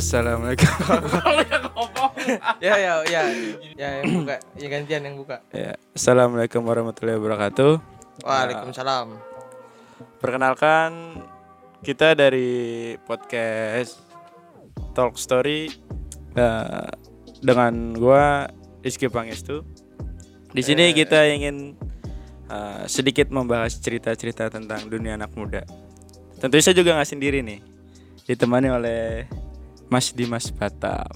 Assalamualaikum. ya ya ya ya yang buka ya gantian yang buka ya, Assalamualaikum warahmatullahi wabarakatuh. Waalaikumsalam Perkenalkan kita dari podcast Talk Story eh, dengan gua Rizky Pangestu. Di sini kita ingin eh, sedikit membahas cerita-cerita tentang dunia anak muda. Tentu saya juga nggak sendiri nih, ditemani oleh Mas Dimas Batam.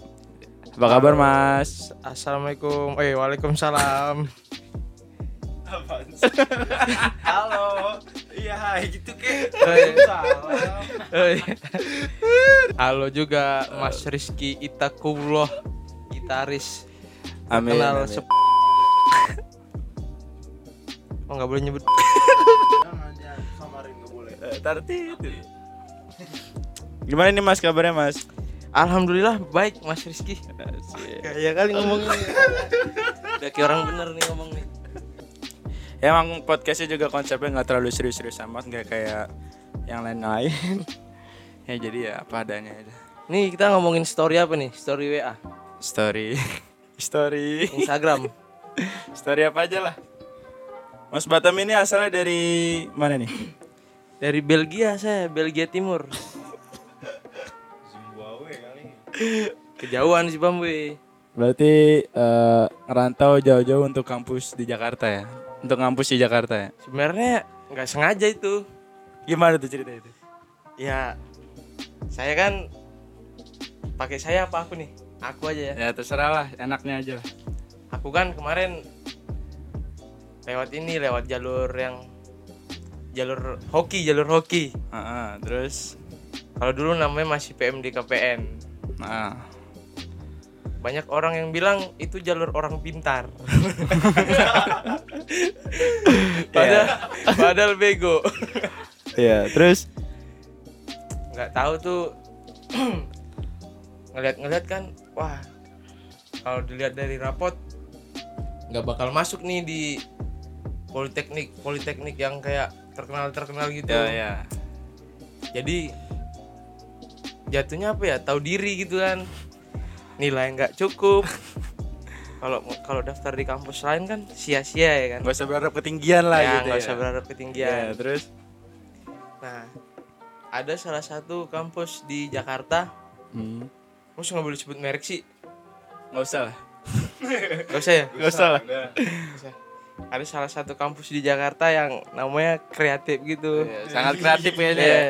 Apa kabar Mas? Assalamualaikum eh Waalaikumsalam Halo. Iya, gitu ke. Halo juga Mas Rizky Itakullah gitaris Amin. kenal amin. sep oh nggak boleh nyebut Eh, Tarti itu. Gimana nih Mas kabarnya Mas? Alhamdulillah baik Mas Rizky. Kayak kali ngomongnya. Udah kayak orang bener nih ngomong nih. Ya, emang podcastnya juga konsepnya nggak terlalu serius-serius amat, nggak kayak yang lain-lain. ya jadi ya apa adanya aja. nih kita ngomongin story apa nih? Story WA Story, story, Instagram. Story apa aja lah. Mas Batam ini asalnya dari mana nih? dari Belgia saya Belgia Timur kejauhan sih Bambu Berarti eh, ngerantau jauh-jauh untuk kampus di Jakarta ya? Untuk kampus di Jakarta ya? sebenarnya nggak sengaja itu Gimana tuh cerita itu? ya saya kan pakai saya apa aku nih aku aja ya Ya terserah lah, enaknya aja lah. aku kan kemarin lewat ini lewat jalur yang jalur hoki jalur hoki Heeh, terus, kalau dulu namanya masih PMD KPN nah, banyak orang yang bilang itu jalur orang pintar. Padahal padahal bego. Ya terus, nggak tahu tuh. Ngeliat-ngeliat kan wah kalau dilihat dari rapot nggak bakal masuk nih di politeknik politeknik yang kayak terkenal terkenal gitu. Ya ya, jadi jatuhnya apa ya? Tahu diri gitu kan. Nilai nggak cukup. Kalau kalau daftar di kampus lain kan sia-sia ya kan. Nggak usah berharap ketinggian lah ya gitu nggak ya. usah berharap Ya, ketinggian terus, nah ada salah satu kampus di Jakarta. Hmm. Mus nggak boleh sebut merek sih. Nggak usah lah, Gak usah ya? Nggak usah lah. Nggak ada salah satu kampus di Jakarta yang namanya kreatif gitu. Ya, sangat kreatif kayaknya. ya.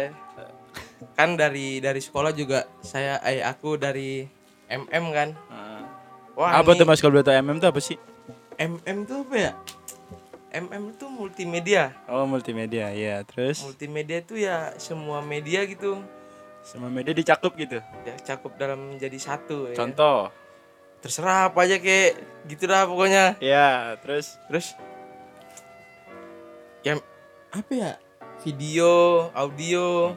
Iya. kan dari dari sekolah juga saya eh aku dari MM kan Heeh. wah apa ini tuh mas kalau boleh tahu MM tuh apa sih? MM tuh apa ya MM itu multimedia Oh multimedia, ya. Terus multimedia itu ya semua media gitu semua media dicakup gitu. ya cakup dalam menjadi satu ya. Contoh. terserah apa aja kayak gitu dah pokoknya Ya, terus terus ya apa ya video audio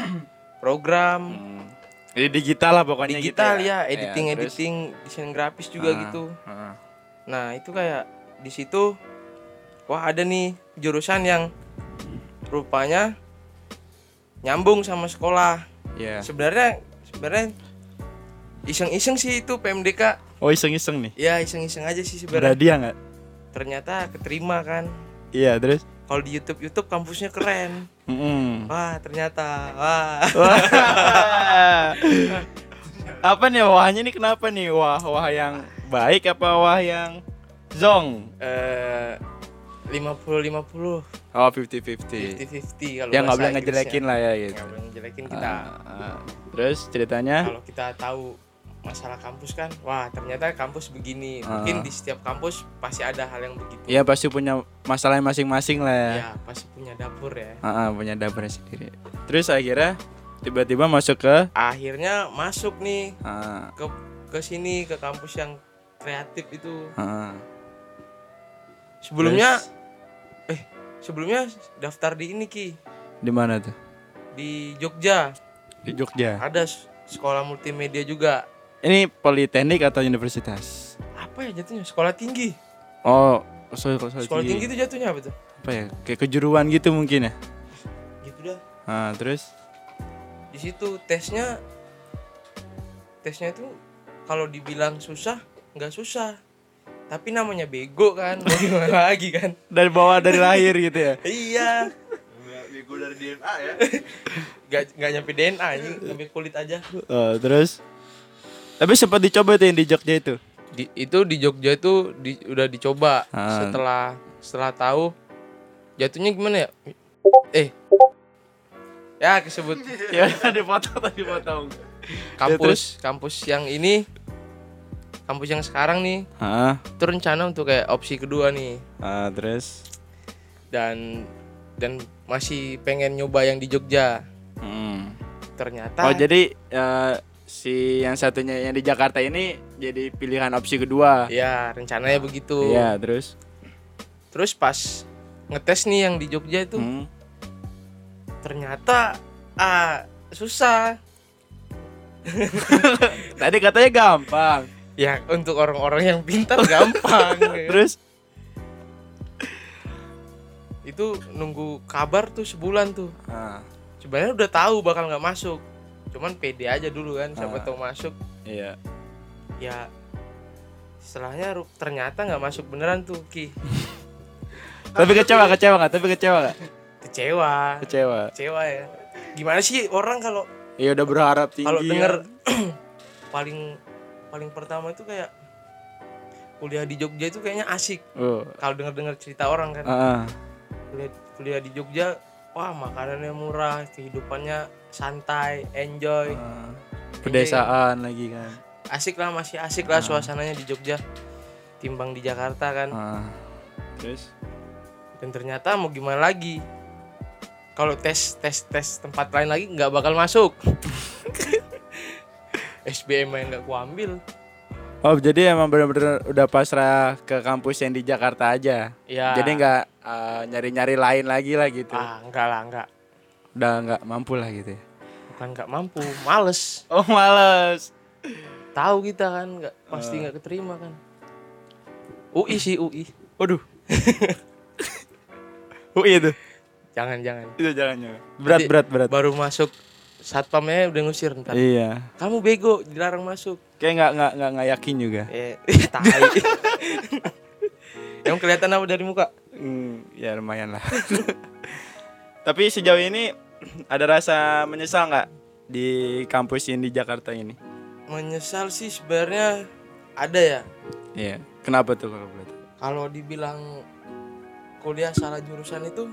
program hmm, jadi digital lah pokoknya gitu digital ya editing terus? editing desain grafis juga Ah, gitu ah. nah itu kayak di situ wah ada nih jurusan yang rupanya nyambung sama sekolah Ya. sebenarnya sebenarnya iseng-iseng sih itu PMDK Oh iseng-iseng nih. ya iseng-iseng aja sih sebenarnya Berhadiah nggak? ternyata keterima kan Iya, terus. Kalau di YouTube YouTube kampusnya keren. Mm-mm. wah ternyata. Wah. Apa nih wahnya nih kenapa nih? Wah wah yang baik apa wah yang zong? Eh lima puluh lima puluh. Oh 50-50 fifty. Fifty kalau yang nggak boleh ngejelekin lah ya gitu. Nggak boleh ngejelekin kita. Ah, ah. terus ceritanya? Kalau kita tahu masalah kampus kan wah ternyata kampus begini. Ah. mungkin di setiap kampus pasti ada hal yang begitu. Ya pasti punya masalah masing-masing lah ya, ya pasti punya dapur ya. Ah, ah, punya dapurnya sendiri. Terus akhirnya tiba-tiba masuk ke? Akhirnya masuk nih ah, ke ke sini ke kampus yang kreatif itu. Ah. sebelumnya Terus? eh sebelumnya daftar di ini ki. Di mana tuh? Di Jogja. Di Jogja. Ada sekolah multimedia juga ini politeknik atau universitas? Apa ya jatuhnya? Sekolah tinggi. Oh so, so, sekolah tinggi? itu jatuhnya apa tuh? Apa ya? Kayak kejuruan gitu mungkin ya? Gitu dah. Ah, terus? Di situ tesnya tesnya itu kalau dibilang susah nggak susah. Tapi namanya bego kan mau gimana lagi kan? Dari bawah dari lahir gitu ya. iya. Bego dari DNA ya. nggak nggak nyampe DNA ini sampai kulit aja. Oh, terus tapi sempat dicoba tuh yang di Jogja itu. di, itu di Jogja itu di- udah dicoba Ah. setelah setelah tahu. Jatuhnya gimana ya? Eh. Ya kesebut. Ya dipotong tadi potong. kampus kampus yang ini kampus yang sekarang nih Ah, itu rencana untuk kayak opsi kedua nih. Ah, terus? Dan dan masih pengen nyoba yang di Jogja. Hmm. ternyata Oh, jadi eh, si yang satunya yang di Jakarta ini jadi pilihan opsi kedua. ya rencananya begitu. Iya, terus? Terus pas ngetes nih yang di Jogja itu hmm. ternyata ah susah. Tadi katanya gampang. ya untuk orang-orang yang pintar gampang. Terus? Itu nunggu kabar tuh sebulan tuh. Ah, sebenarnya udah tahu bakal nggak masuk cuman pede aja dulu kan siapa Ah. tahu masuk iya. ya setelahnya ternyata nggak masuk beneran tuh ki Tapi kecewa, kecewa nggak? Tapi kecewa nggak? kecewa Kecewa. kecewa ya gimana sih orang kalau Ya udah berharap tinggi. kalau ya. denger paling paling pertama itu kayak kuliah di Jogja itu kayaknya asik Oh, kalau denger dengar cerita orang kan ah. kuliah, kuliah di Jogja wah makanannya murah kehidupannya santai enjoy Ah. Pedesaan lagi kan. asik lah masih asik lah suasananya di Jogja timbang di Jakarta kan Ah. Terus dan ternyata mau gimana lagi kalau tes tes tes tempat lain lagi nggak bakal masuk SBM yang nggak kuambil Oh jadi emang bener-bener udah pasrah ke kampus yang di Jakarta aja. ya Jadi nggak eh, nyari-nyari lain lagi lah gitu. ah enggak lah enggak Udah nggak mampu lah gitu ya. bukan nggak mampu males Oh males. tahu kita kan nggak pasti nggak keterima kan UI sih UI Waduh. UI itu. jangan jangan Itu jangan jangan. Berat Nanti berat berat. baru masuk satpamnya udah ngusir ntar Iya. kamu bego dilarang masuk Kayak nggak nggak nggak nggak yakin juga. eh tai yang kelihatan apa dari muka Hmm, ya lumayan lah. Tapi sejauh ini ada rasa menyesal nggak di kampus yang di Jakarta ini? menyesal sih sebenarnya ada ya Iya. Kenapa tuh kalau boleh kalau dibilang kuliah salah jurusan itu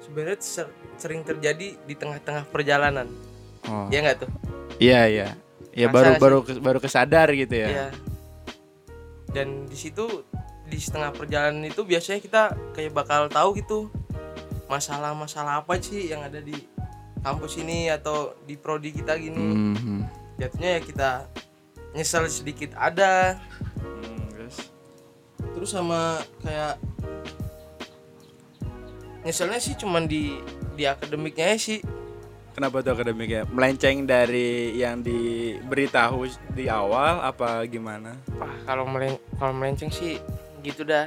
sebenarnya ser- sering terjadi di tengah-tengah perjalanan Oh. ya nggak tuh Iya iya. Ya baru baru baru kesadar gitu ya. Iya. dan di situ di setengah perjalanan itu biasanya kita kayak bakal tahu gitu masalah-masalah apa sih yang ada di kampus ini atau di prodi kita gini Mhm. jatuhnya ya kita nyesel sedikit ada Hmm, terus sama kayak nyeselnya sih cuman di di akademiknya sih Kenapa tuh akademiknya? Melenceng dari yang diberitahu di awal apa gimana? wah kalau melen kalau melenceng sih gitu dah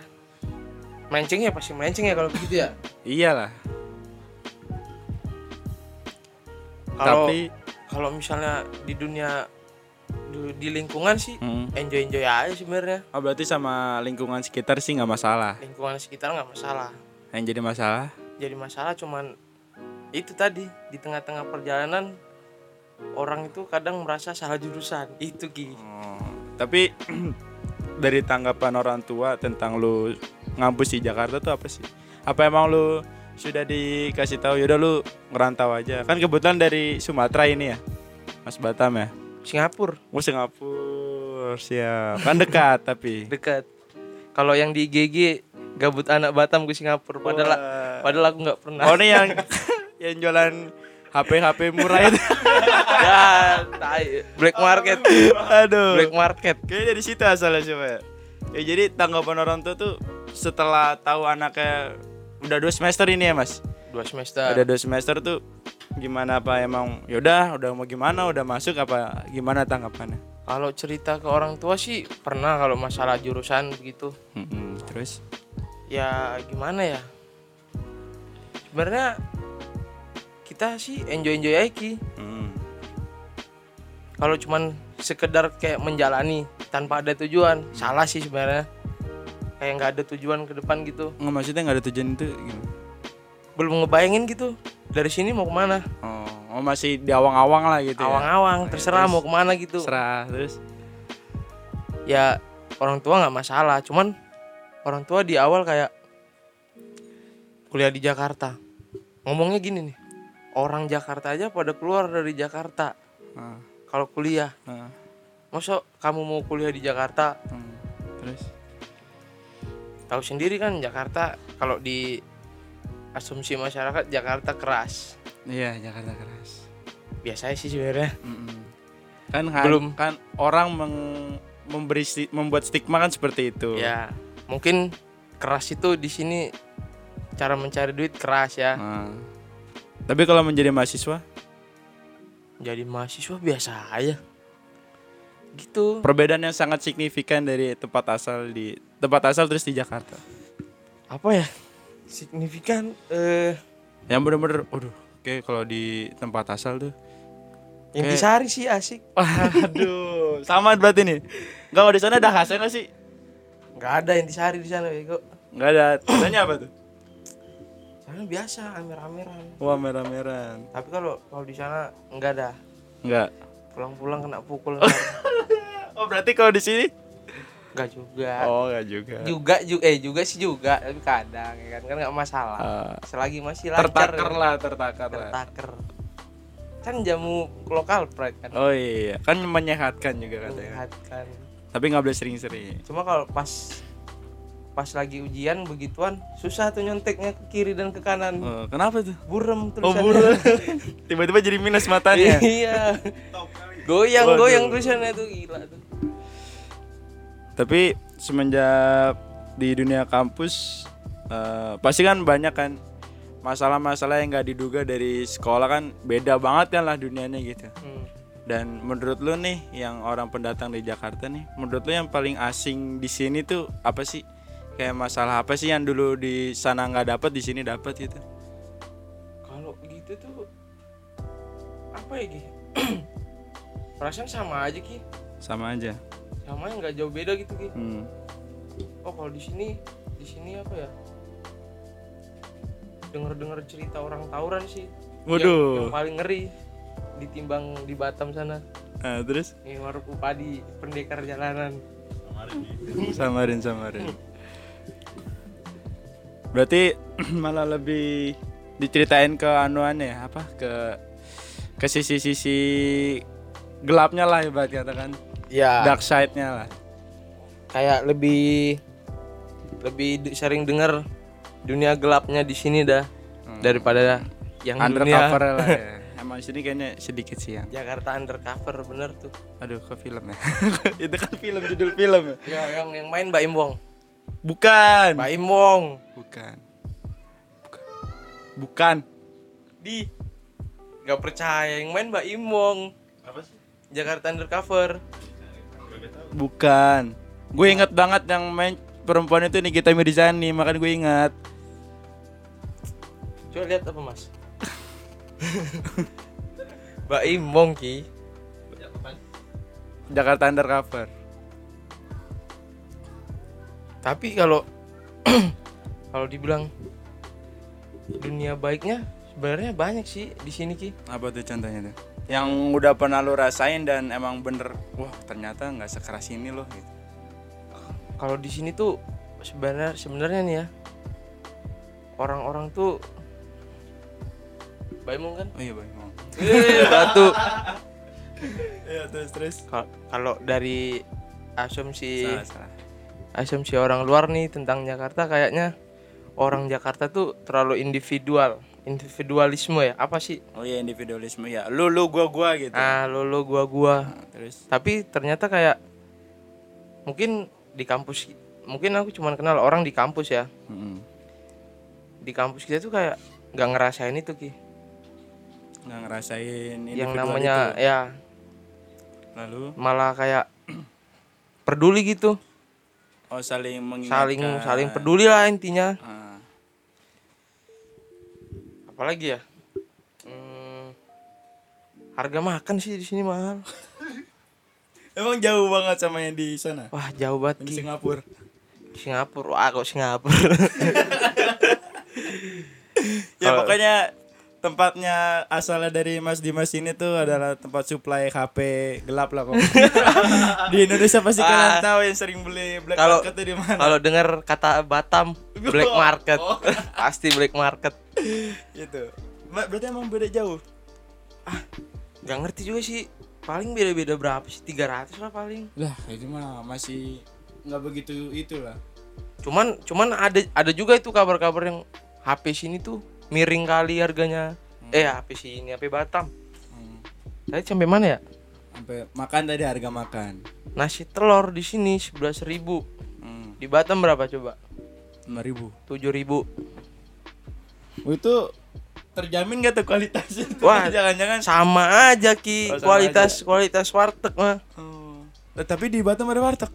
melenceng ya pasti melenceng ya kalau begitu ya Iyalah. kalau Tapi kalau misalnya di dunia di, di lingkungan sih hmm. enjoy enjoy aja sebenarnya oh, berarti sama lingkungan sekitar sih nggak masalah. lingkungan sekitar nggak masalah Yang jadi masalah jadi masalah cuman itu tadi di tengah-tengah perjalanan orang itu kadang merasa salah jurusan itu ki Oh, tapi dari tanggapan orang tua tentang lu ngampus di Jakarta tuh apa sih? Apa emang lu sudah dikasih tahu yaudah lu ngerantau aja? Kan kebetulan dari Sumatera ini ya, Mas Batam ya. Singapura Mau Singapura siap. Kan dekat tapi. dekat kalau yang di GG gabut anak Batam ke Singapura padahal Wah. padahal aku nggak pernah Oh ini yang yang jualan HP HP murah itu. ya tai black market Aduh. black market Kayaknya dari situ asalnya coba ya. Ya jadi tanggapan orang tua tuh setelah tahu anaknya udah dua semester ini ya mas. dua semester Udah dua semester tuh gimana apa emang yaudah udah mau gimana udah masuk apa gimana tanggapannya? kalau cerita ke orang tua sih pernah kalau masalah jurusan begitu Mm-mm, Terus? ya gimana ya sebenarnya kita sih enjoy enjoy aja Ki. Mm. kalau cuman sekedar kayak menjalani tanpa ada tujuan salah sih sebenarnya kayak nggak ada tujuan ke depan gitu nggak maksudnya nggak ada tujuan itu gimana? belum ngebayangin gitu dari sini mau ke mana oh, oh masih di awang-awang lah gitu awang-awang Oh, ya, terserah terus? mau ke mana gitu ya serah terus ya orang tua nggak masalah cuman orang tua di awal kayak kuliah di Jakarta ngomongnya gini nih orang Jakarta aja pada keluar dari Jakarta. Ah, kalau kuliah. Ah, masa kamu mau kuliah di Jakarta? Hmm. terus? Tahu sendiri kan Jakarta kalau di asumsi masyarakat Jakarta keras. Iya Jakarta keras. Biasanya sih sebenarnya. Mm-mm. kan Belum. kan orang meng- memberi sti- membuat stigma kan seperti itu. Ya mungkin keras itu di sini cara mencari duit keras ya. Ah. Tapi kalau menjadi mahasiswa jadi mahasiswa biasa aja gitu perbedaan yang sangat signifikan dari tempat asal di tempat asal terus di Jakarta apa ya signifikan eh yang bener-bener waduh kayak kalau di tempat asal tuh intisari sih asik Waduh, sama berarti nih. Enggak di sana ada khasnya nggak sih? nggak ada intisari di sana bego Enggak ada. Biasanya apa tuh? Sana biasa amer-ameran Wah, merah-merah. tapi kalau kalau di sana nggak ada Enggak. pulang-pulang kena pukul. Oh, berarti kalau di sini? nggak juga Oh, enggak juga. juga juga eh juga sih juga tapi kadang ya kan kan nggak masalah Ah, selagi masih lancar tertakar kan. lah, tertakar lah. tertaker kan jamu lokal pride kan Oh iya, kan menyehatkan juga katanya. Menyehatkan. Tapi nggak boleh sering-sering. cuma kalau pas pas lagi ujian begituan susah tuh nyonteknya ke kiri dan ke kanan Oh, kenapa tuh? burem Oh, tulisannya buru. Tiba-tiba jadi minus matanya. iya goyang Waduh. goyang tulisannya tuh gila tuh Tapi semenjak di dunia kampus eh, pasti kan banyak kan masalah-masalah yang nggak diduga dari sekolah kan beda banget kan lah dunianya gitu. Hmm. Dan menurut lu nih yang orang pendatang di Jakarta nih, menurut lu yang paling asing di sini tuh apa sih? Kayak masalah apa sih yang dulu di sana nggak dapat di sini dapat gitu? kalau gitu tuh apa ya Ki? perasaan sama aja ki Sama aja. sama nggak jauh beda gitu ki Hmm. oh kalau di sini di sini apa ya denger dengar cerita orang tawuran sih yang, Waduh. yang paling ngeri ditimbang di Batam sana Nah, terus ini warung padi pendekar jalanan samarin samarin. Berarti malah lebih diceritain ke anuannya ya, apa ke ke sisi-sisi gelapnya lah ibarat katakan ya dark side-nya lah. kayak lebih lebih sering dengar dunia gelapnya di sini dah Hmm. daripada yang Undercover dunia lah ya. Emang sini kayaknya sedikit sih yang. Jakarta undercover bener tuh Aduh, ke film ya. Itu kan film judul film ya. ya yang yang main Mbak Imbong Bukan. Mbak Imbong Bukan. Bukan. Bukan. di nggak percaya yang main Mbak Imbong Apa sih? Jakarta undercover Bukan. Gue inget banget yang main perempuan itu Nikita Mirzani, makanya gue ingat. coba lihat apa mas Mbak Imbong ki Jakarta Undercover. Tapi kalau kalau dibilang dunia baiknya sebenarnya banyak sih di sini ki Apa tuh contohnya tuh? Yang udah pernah lu rasain dan emang bener, wah ternyata nggak sekeras ini loh gitu. kalau di sini tuh sebenarnya sebenarnya nih ya orang-orang tuh Mbak Imbong kan Oh iya bang. Eh, batu Iya terus terus. Kal- kalau dari asumsi Salah salah. Asumsi orang luar nih tentang Jakarta kayaknya orang Jakarta tuh terlalu individual individualisme ya apa sih Oh iya individualisme ya. Lu lu gua gua gitu. ah lo lo gua gua Nah, terus. tapi ternyata kayak mungkin di kampus mungkin aku cuman kenal orang di kampus ya Mm-mm. di kampus kita tuh kayak nggak ngerasain itu ki Nggak ngerasain yang namanya itu. ya Lalu malah kayak peduli gitu oh saling mengingatkan. saling saling peduli lah intinya Ah, apalagi ya Hmm, harga makan sih di sini mahal Emang jauh banget sama yang di sana. Wah, jauh banget Di. Singapura. Singapura. Wah, kok Singapura. Ya pokoknya tempatnya asalnya dari Mas Dimas ini tuh adalah tempat supply HP gelap lah kok. di Indonesia pasti kalian Ah. tahu yang sering beli black Kalau- market tuh di mana. Kalau dengar kata Batam, black market. Oh. Pasti black market. gitu. Berarti emang beda jauh. Gak ngerti juga sih. Paling beda-beda berapa sih? 300 lah paling. Lah, itu mah masih nggak begitu itulah. Cuman cuman ada ada juga itu kabar-kabar yang HP sini tuh miring kali harganya. Eh, HP sini, HP Batam. Hmm. Tadi sampai mana ya? Sampai makan tadi harga makan. Nasi telur di sini 11.000. Hmm. Di Batam berapa coba? 5000. 7.000. Oh, itu terjamin gak tuh kualitasnya? Wah. jangan-jangan Sama aja Ki, Oh, sama kualitas kualitas warteg mah. Eh, tapi di Batam ada warteg.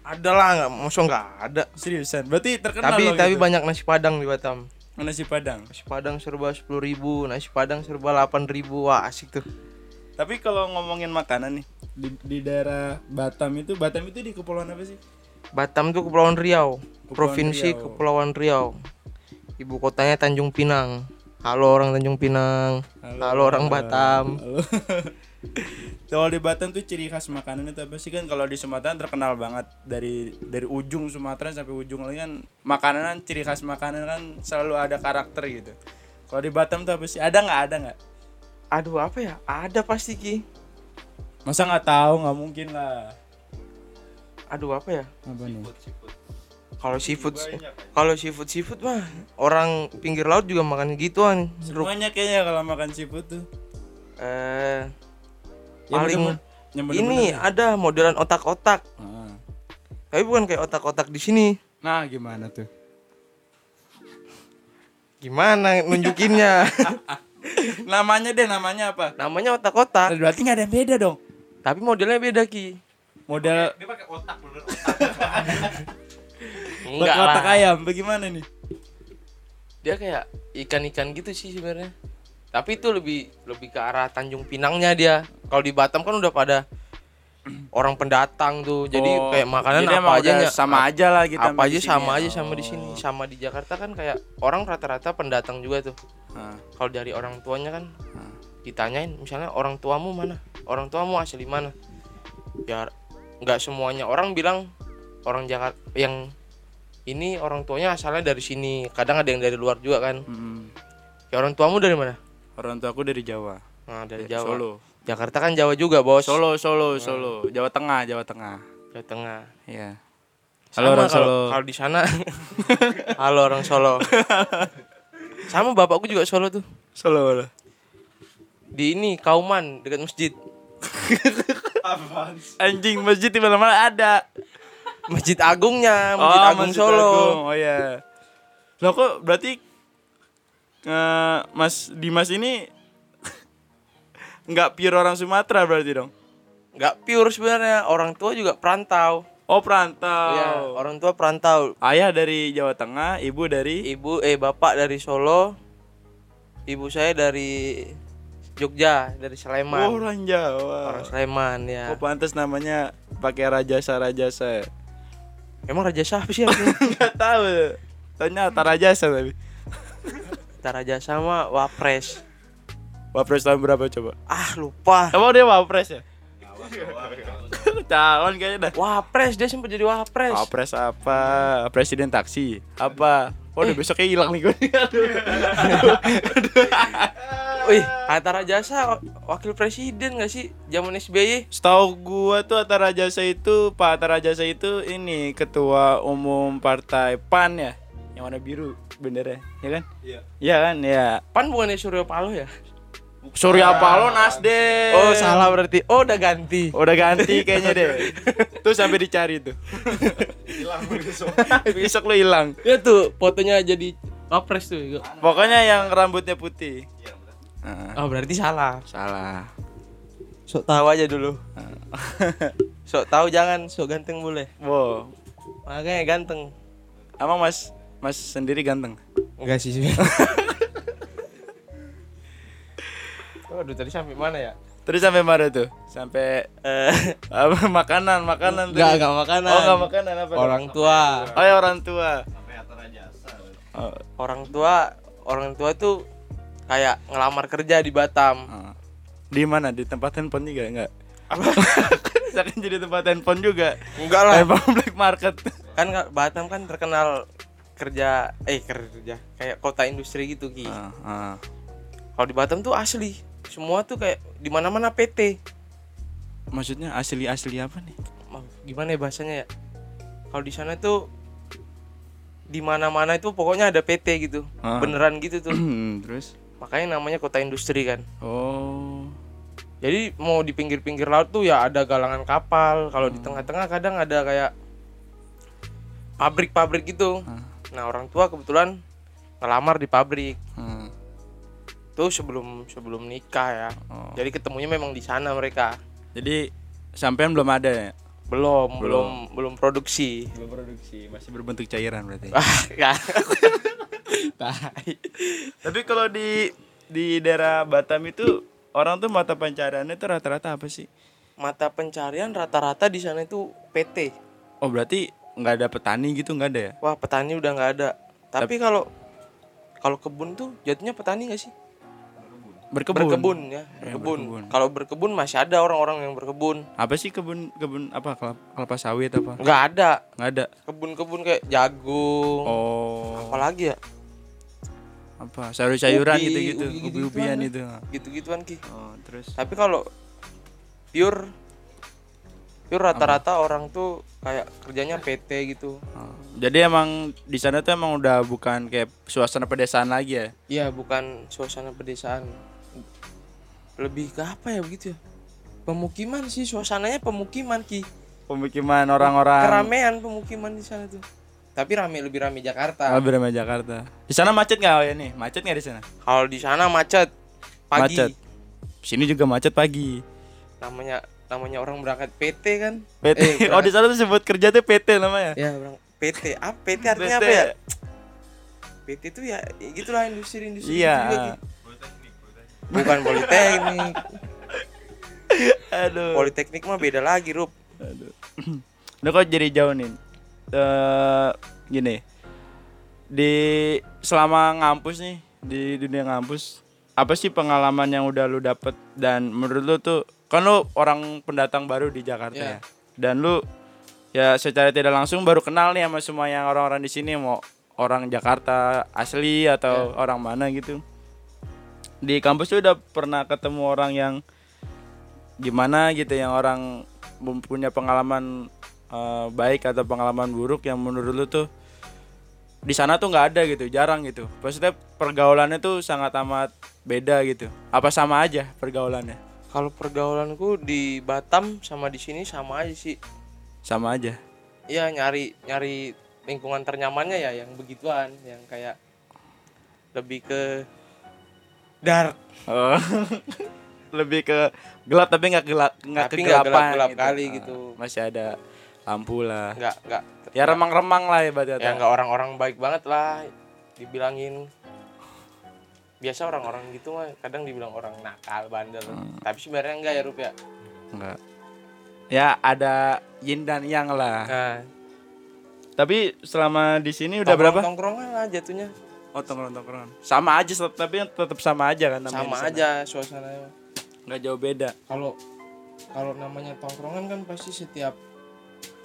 Ada lah nggak, masa nggak ada. Seriusan. Berarti terkenal Tapi loh tapi gitu. banyak nasi padang di Batam. Nasi padang. Nasi padang serba 10.000, nasi padang serba 8.000. Wah, asik tuh. Tapi kalau ngomongin makanan nih di, di daerah Batam itu Batam itu di kepulauan apa sih? Batam tuh Kepulauan Riau, Kepulauan Provinsi Riau. Kepulauan Riau. Ibu kotanya Tanjung Pinang. Halo orang Tanjung Pinang. Halo, orang Batam. Halo. Kalau di Batam tuh ciri khas makanan itu apa sih kan kalau di Sumatera terkenal banget dari dari ujung Sumatera sampai ujung lagi kan makanan kan ciri khas makanan kan selalu ada karakter gitu. Kalau di Batam tuh apa sih? Ada nggak? Ada nggak? Aduh, apa ya? Ada pasti Ki. Masa nggak tahu? Nggak mungkin lah. Aduh, apa ya? Apa nih? Kalau seafood kalau seafood seafood mah orang pinggir laut juga makan gituan. Semuanya kayaknya kalau makan seafood tuh. Eh Ya paling bener-bener- yang ini ada modelan otak-otak. Ah. Tapi bukan kayak otak-otak di sini. Nah, gimana tuh? Gimana nunjukinnya? namanya deh, namanya apa? Namanya otak-otak, Berarti nggak ada yang beda dong. tapi modelnya beda Ki. Model Dia pakai otak bener Enggak otak lah. ayam, bagaimana nih? Dia kayak ikan-ikan gitu sih sebenarnya. Tapi itu lebih lebih ke arah Tanjung Pinangnya dia. Kalau di Batam kan udah pada orang pendatang tuh. Jadi Oh, kayak makanan jadi apa aja sama aja lah gitu apa aja sini sama ya. aja sama di sini. Oh. Sama di Jakarta kan kayak orang rata-rata pendatang juga tuh. Ah, Kalau dari orang tuanya kan ah. ditanyain misalnya orang tuamu mana? Orang tuamu asli mana? Ya nggak semuanya orang bilang orang Jakarta yang ini orang tuanya asalnya dari sini. Kadang ada yang dari luar juga kan. Mm. Ya orang tuamu dari mana? Orang tua aku dari Jawa. Nah, dari Jawa. Solo. Jakarta kan Jawa juga, Bos. Solo, Solo, Solo. Jawa Tengah, Jawa Tengah. Jawa Tengah. Iya. Sama Halo orang Solo. Kalau di sana Halo orang Solo. Sama bapakku juga Solo tuh. Solo. Solo. Di ini Kauman dekat masjid. Anjing masjid di mana-mana ada. Masjid Agungnya, Masjid Agung Masjid Solo. Agung. Oh iya. Loh kok berarti eh, Mas Dimas ini nggak pure orang Sumatera berarti dong? Nggak pure sebenarnya, orang tua juga perantau. Oh perantau. Iya, orang tua perantau. Ayah dari Jawa Tengah, ibu dari Ibu eh bapak dari Solo. Ibu saya dari Jogja, dari Sleman. Oh, orang Jawa. Orang Sleman ya. Kok pantas namanya pakai rajasa rajasa? ya? Emang Raja siapa sih? Enggak tahu. Tanya Tarajasa tapi. Raja sama Wapres. Wapres tahun berapa coba? Ah, lupa. Emang dia Wapres ya? Calon kayaknya dah. Wapres dia sempat jadi Wapres. Wapres apa? Presiden taksi? Apa? Oh, udah besoknya hilang nih gue. Wih, Hatta Rajasa wakil presiden gak sih zaman SBY? Setahu gua tuh Hatta Rajasa itu Pak Hatta Rajasa itu ini ketua umum partai PAN ya, yang warna biru bener ya, ya kan? Iya. Iya kan, ya. Pan bukannya Surya Paloh ya? Surya Paloh Nasdem. Oh, salah berarti. Oh, udah ganti. Udah ganti kayaknya deh. tuh sampai dicari tuh. Hilang besok. Besok lu hilang. Ya tuh, fotonya jadi Wapres tuh. Pokoknya yang rambutnya putih. Iya, Oh, berarti salah. salah. Sok tahu aja dulu. Sok tahu jangan, sok ganteng boleh. wow. Makanya ganteng. Emang Mas Mas sendiri ganteng? Enggak sih. Waduh, tadi sampai mana ya? Terus sampai mana tuh? Sampai Eh, apa makanan, makanan Enggak, tadi. enggak makanan. Oh, enggak makanan apa? dong? Orang tua. Oh, ya orang tua. Sampai atur jasa. Oh, Orang tua, orang tua tuh kayak ngelamar kerja di Batam. oh. Di mana? Di tempat handphone juga enggak? Misalkan jadi tempat handphone juga. Enggak lah. Handphone black market. Kan Batam kan terkenal kerja eh kerja kayak kota industri gitu Ki. Ah, ah. Kalau di Batam tuh asli. Semua tuh kayak di mana-mana PT. Maksudnya asli-asli apa nih? Gimana ya bahasanya ya? Kalau di sana tuh di mana-mana itu pokoknya ada PT gitu. Ah. Beneran gitu tuh. Terus? Makanya namanya kota industri kan. Oh. Jadi mau di pinggir-pinggir laut tuh ya ada galangan kapal. Kalau di tengah-tengah kadang ada kayak pabrik-pabrik gitu. Ah. Nah orang tua kebetulan ngelamar di pabrik. Hmm. Tuh sebelum sebelum nikah ya. Oh. Jadi ketemunya memang di sana mereka. Jadi sampean belum ada ya? Belum, Belum. belum, produksi. Belum produksi, masih berbentuk cairan berarti. Tai. Tapi kalau di di daerah Batam itu orang tuh mata pencariannya itu rata-rata apa sih? Mata pencarian rata-rata di sana itu PT. Oh berarti nggak ada petani gitu nggak ada ya? Wah petani udah nggak ada. Tapi kalau kalau kebun tuh jatuhnya petani nggak sih? Berkebun. Berkebun ya, Ya, berkebun. berkebun. Kalau berkebun masih ada orang-orang yang berkebun. Apa sih kebun kebun apa kelapa, kelapa sawit apa? Nggak ada Nggak ada. kebun-kebun kayak jagung. Oh. Apalagi ya? Apa sayur-sayuran Ubi, gitu-gitu, ubi gitu-gituan ubi-ubian lah. itu. Gitu-gituan ki. Oh terus. Tapi kalau pure pure rata-rata orang tuh kayak kerjanya PT gitu. Oh. Jadi emang di sana tuh emang udah bukan kayak suasana pedesaan lagi ya? Iya, bukan suasana pedesaan. Lebih ke apa ya begitu ya? Pemukiman sih, suasananya pemukiman ki. Pemukiman orang-orang. Keramaian pemukiman di sana tuh. Tapi rame lebih rame Jakarta. Oh, beramai Jakarta. Di sana macet nggak ya nih? Macet nggak di sana? Kalau di sana macet pagi. Macet. Sini juga macet pagi. Namanya namanya orang berangkat PT kan? PT. Eh, oh di sana tuh sebut kerja tuh PT namanya. Ya, berang PT. Apa PT artinya PT. apa ya? PT itu ya ya gitulah industri-industri Iya. gitu. Bukan politeknik. Aduh. Politeknik mah beda lagi, Rup. Aduh. Udah kok jadi jauh nih. Eh, gini. Di selama ngampus nih di dunia ngampus apa sih pengalaman yang udah lu dapet dan menurut lu tuh kan lu orang pendatang baru di Jakarta Iya. ya. Dan lu ya secara tidak langsung baru kenal nih sama semua yang orang-orang di sini mau orang Jakarta asli atau orang mana gitu. Di kampus tuh udah pernah ketemu orang yang gimana gitu yang orang mempunyai pengalaman eh, baik atau pengalaman buruk yang menurut lu tuh di sana tuh nggak ada gitu jarang gitu. Maksudnya pergaulannya tuh sangat amat beda gitu. Apa sama aja pergaulannya Kalau pergaulanku di Batam sama di sini sama aja sih. sama aja Iya nyari nyari lingkungan ternyamannya ya yang begituan, yang kayak lebih ke dark Oh. lebih ke gelap tapi nggak gelap nggak kegelapan gelap-gelap kali gitu. Ah, masih ada lampu lah nggak nggak ya remang-remang lah ibaratnya ya nggak orang-orang baik banget lah dibilangin biasa orang-orang gitu mah kadang dibilang orang nakal bandel. Tapi sebenarnya enggak ya Rup ya? Enggak. ya ada yin dan yang lah. Nah. Tapi selama di sini udah berapa? tongkrongan lah jatuhnya. Oh tongkrongan tongkrongan. Sama aja tapi tetap sama aja kan namanya sama aja suasananya. Nggak jauh beda. Kalau kalau namanya tongkrongan kan pasti setiap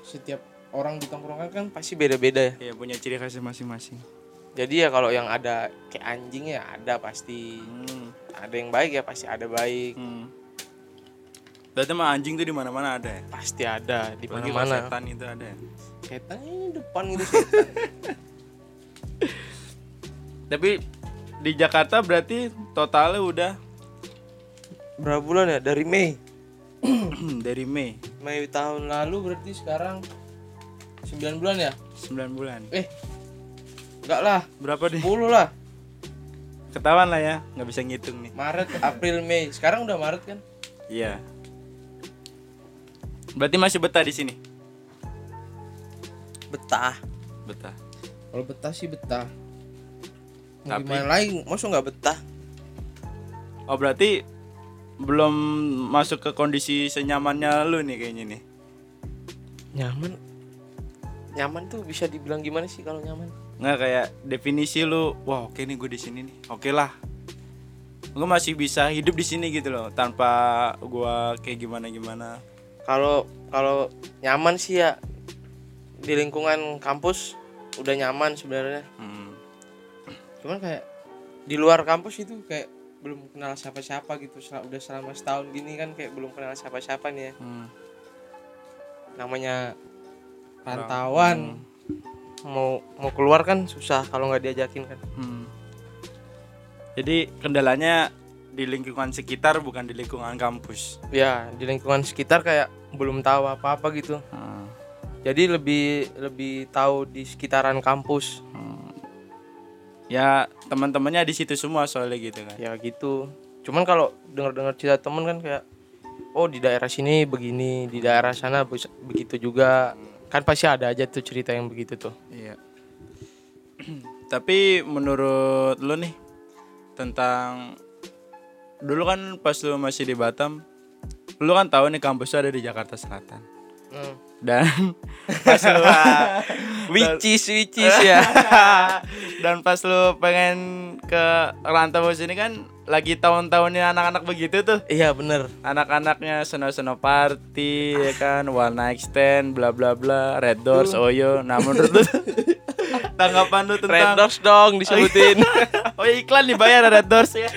setiap orang di tongkrongan kan pasti beda-beda ya. Ya punya ciri khasnya masing-masing jadi ya kalau yang ada kayak anjing ya ada pasti. Hmm. ada yang baik ya pasti ada baik. Hmm. berarti mah anjing tuh di mana-mana ada ya? Pasti ada. Di kalau mana-mana. Setan itu ada ya? Setan ini depan gitu setan. Tapi di Jakarta berarti totalnya udah berapa bulan ya? Dari Mei. Dari Mei. Mei tahun lalu berarti sekarang 9 bulan ya? 9 bulan. Eh enggak lah. Berapa nih 10 lah. Ketahuan lah ya nggak bisa ngitung nih. Maret April Mei. Sekarang udah Maret kan? Iya. Berarti masih betah di sini? Betah. Betah. Kalau betah sih betah. Mau Tapi- gimana lagi? Masa nggak betah? Oh berarti belum masuk ke kondisi senyamannya lu nih kayaknya nih. nyaman nyaman tuh bisa dibilang gimana sih kalau nyaman Nggak kayak definisi lu, wah oke nih gue di sini nih. Oke lah. Gue masih bisa hidup di sini gitu loh tanpa gua kayak gimana gimana. kalau kalau nyaman sih ya di lingkungan kampus udah nyaman sebenarnya Hmm. cuman kayak di luar kampus itu kayak belum kenal siapa-siapa gitu Sel- udah selama setahun gini kan kayak belum kenal siapa-siapa nih ya Hmm. namanya rantauan mau mau keluar kan susah kalau nggak diajakin kan Hmm. Jadi kendalanya di lingkungan sekitar bukan di lingkungan kampus. ya di lingkungan sekitar kayak belum tahu apa-apa gitu Hmm. jadi lebih lebih tahu di sekitaran kampus Hmm. Ya teman-temannya di situ semua soalnya gitu kan. ya gitu cuman kalau dengar-dengar cerita temen kan kayak oh di daerah sini begini di daerah sana begitu juga kan pasti ada aja tuh cerita yang begitu tuh Iya. Tapi menurut lu nih tentang dulu kan pas lu masih di Batam, lu kan tahu nih kampus lu ada di Jakarta Selatan. hmm. Dan pas lu which is which is ya dan pas lu pengen ke rantau sini kan lagi tahun-tahunnya anak-anak begitu tuh. iya bener Anak-anaknya seno-seno party ya kan, one night stand, bla bla bla, red doors, oyo. Nah menurut lu tanggapan lu red tentang doors dong disebutin Oh iklan dibayar Red Doors ya.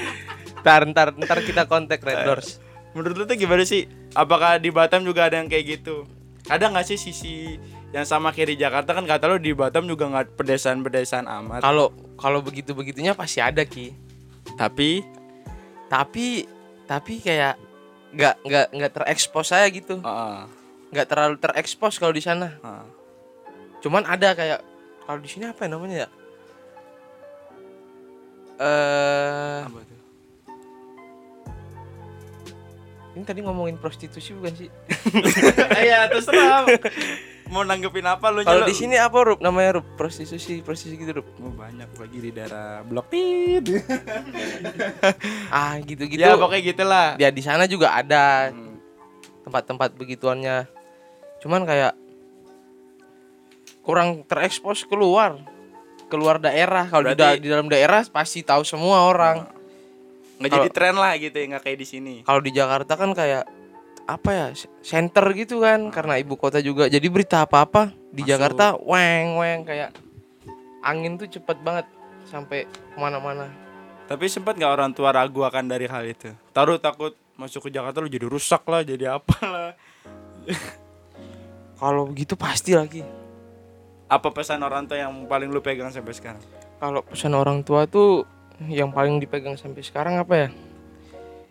ntar ntar ntar kita kontak red doors Menurut lu tuh gimana sih? Apakah di Batam juga ada yang kayak gitu? Ada nggak sih sisi yang sama kayak di Jakarta kan kata lu di Batam juga nggak pedesaan-pedesaan amat. kalau kalau begitu begitunya pasti ada ki Tapi tapi tapi kayak nggak nggak nggak terekspos saya gitu nggak terlalu terekspos kalau di sana heeh. cuman ada kayak kalau di sini apa ya namanya ya eh tuh? ini tadi ngomongin prostitusi bukan sih Iya, terserah. Mau nanggepin apa lu kalau di sini apa rup? Namanya rup. Prostitusi prostitusi gitu rup. Oh, banyak lagi di daerah Blok Tit. ah gitu gitu Ya pokoknya gitulah. ya di sana juga ada Hmm. tempat-tempat begituannya. Cuman kayak kurang terekspos keluar. Keluar daerah. Kalau di, da- di dalam daerah pasti tahu semua orang. Nggak jadi tren lah gitu ya, nggak kayak di sini. kalau di Jakarta kan kayak apa ya center gitu kan karena ibu kota juga jadi berita apa apa di Masuk. Jakarta weng weng kayak angin tuh cepet banget sampai ke mana-mana Tapi sempat nggak orang tua ragu akan dari hal itu? Taruh takut masuk ke Jakarta lu jadi rusak lah, jadi apa lah. kalau begitu pasti lagi Apa pesan orang tua yang paling lu pegang sampai sekarang? kalau pesan orang tua tuh yang paling dipegang sampai sekarang apa ya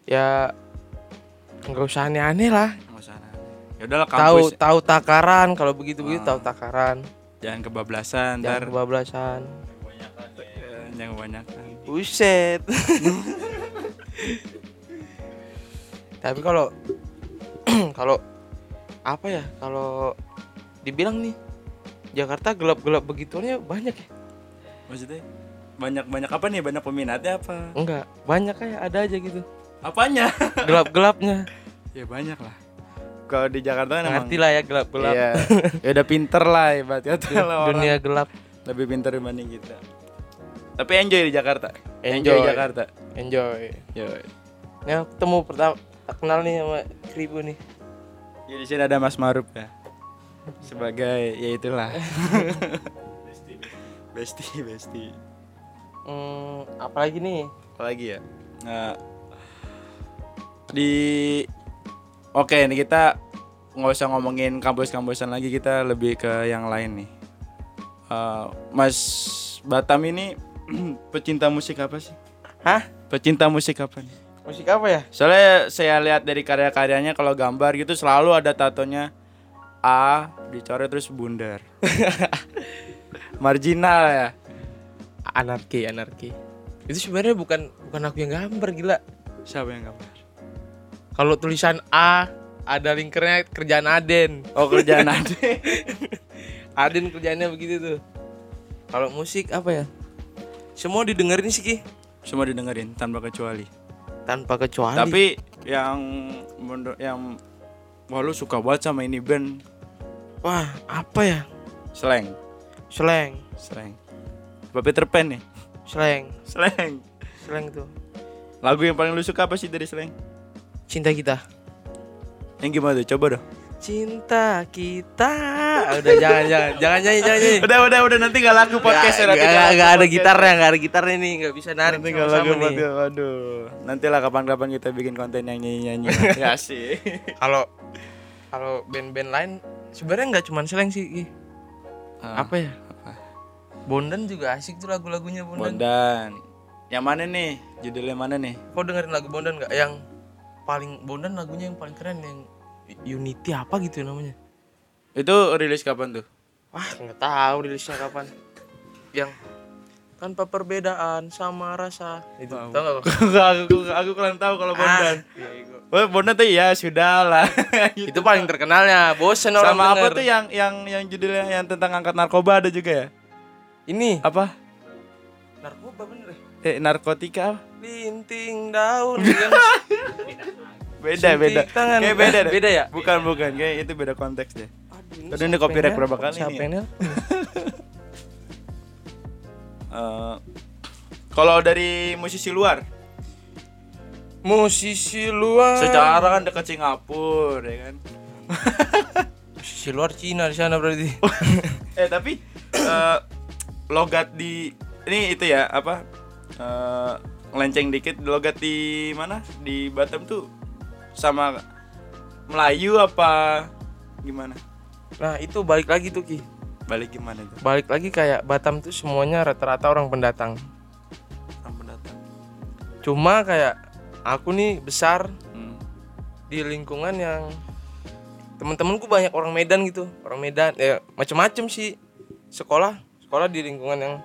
ya nggak usah aneh-aneh lah Nggak usah aneh. Ya udahlah tahu kampus tahu takaran kalau begitu begitu Ah. tahu takaran jangan kebablasan, jangan ntar kebablasan jangan kebanyakan. Buset. Tapi kalau kalau apa ya? Kalau dibilang nih Jakarta gelap-gelap begituannya banyak ya? Maksudnya banyak-banyak apa nih? Banyak peminatnya apa? Enggak, banyak kayak ada aja gitu. Apanya? Gelap-gelapnya. ya banyak lah. Kalau di Jakarta kan emang Ngerti lah ya gelap-gelap. Iya. ya udah pinter lah Dun- lah orang. Dunia gelap. lebih pinter dibanding kita. Tapi enjoy di Jakarta. Enjoy. Jakarta. Enjoy. Yo. Ini aku ketemu pertama kenal nih sama Kribo nih. Ya di sini ada Mas Maruf ya. Sebagai ya itulah. Besti, besti. Hmm, apalagi nih? Apalagi ya? Nah, di Oke, ini kita nggak usah ngomongin kampus-kampusan lagi, kita lebih ke yang lain nih. Eh, Mas Batam ini pecinta musik apa sih? Hah? Pecinta musik apa nih? Musik apa ya? Soalnya saya lihat dari karya-karyanya kalau gambar gitu selalu ada tatonya A dicoret terus bundar. Marginal ya. Anarki, anarki. Itu sebenarnya bukan bukan aku yang gambar gila. Siapa yang gambar? Kalau tulisan A ada linkernya kerjaan Aden. Oh kerjaan ade. Aden kerjaannya begitu tuh. Kalau musik apa ya? Semua didengerin sih Ki Semua didengerin tanpa kecuali. tanpa kecuali. Tapi yang yang wah lu suka banget sama ini band Wah, apa ya? slang Slang, slang apa Peter Pan nih slang, slang slang tuh. lagu yang paling lu suka apa sih dari slang Cinta kita. yang gimana tuh coba dong Cinta kita. Ah, Udah jangan jangan jangan nyanyi jangan nyanyi. udah udah udah nanti gak lagu podcast ya Nggak- nanti nggak ada podcast. gitarnya, nggak ada gitarnya nih, nggak bisa narik nanti gak lagu sama-sama nih. podcast waduh nanti lah kapan-kapan kita bikin konten yang nyanyi nyanyi ya sih Kalau kalau band-band lain sebenarnya nggak cuma slang sih. Ah, Apa ya? Bondan juga asik tuh lagu-lagunya Bondan. Bondan yang mana nih judulnya mana nih Kau dengerin lagu Bondan nggak? Yang paling Bondan lagunya yang paling keren yang Unity apa gitu namanya? itu rilis kapan tuh Wah nggak tahu rilisnya kapan. Yang tanpa perbedaan sama rasa itu Tahu. tau nggak aku aku kurang tahu kalau Bondan Ah, iya, iya. Bondan tuh ya sudah lah. itu paling terkenalnya bosen orang Sama apa denger. tuh yang yang yang judulnya yang tentang angkat narkoba ada juga ya? ini Apa? narkoba bener Eh narkotika linting daun yang Beda suntik beda. tangan. Kayak beda deh. beda ya Bukan bukan, kayak itu beda konteks deh. Aduh, Tadi ini siapa copyright berapa kali siapa nih? yang nelpon? Eh, kalau dari musisi luar, musisi luar secara kan dekat Singapura ya kan. musisi luar Cina di sana berarti eh tapi eh, logat di ini itu ya apa? Eh, ngelenceng dikit logat di mana? Di Batam tuh sama Melayu apa gimana? nah itu balik lagi tuh ki Balik gimana itu? balik lagi kayak Batam tuh semuanya rata-rata orang pendatang Orang pendatang. cuma kayak aku nih besar Hmm. di lingkungan yang teman-temanku banyak orang Medan gitu orang Medan ya macem-macem sih sekolah sekolah di lingkungan yang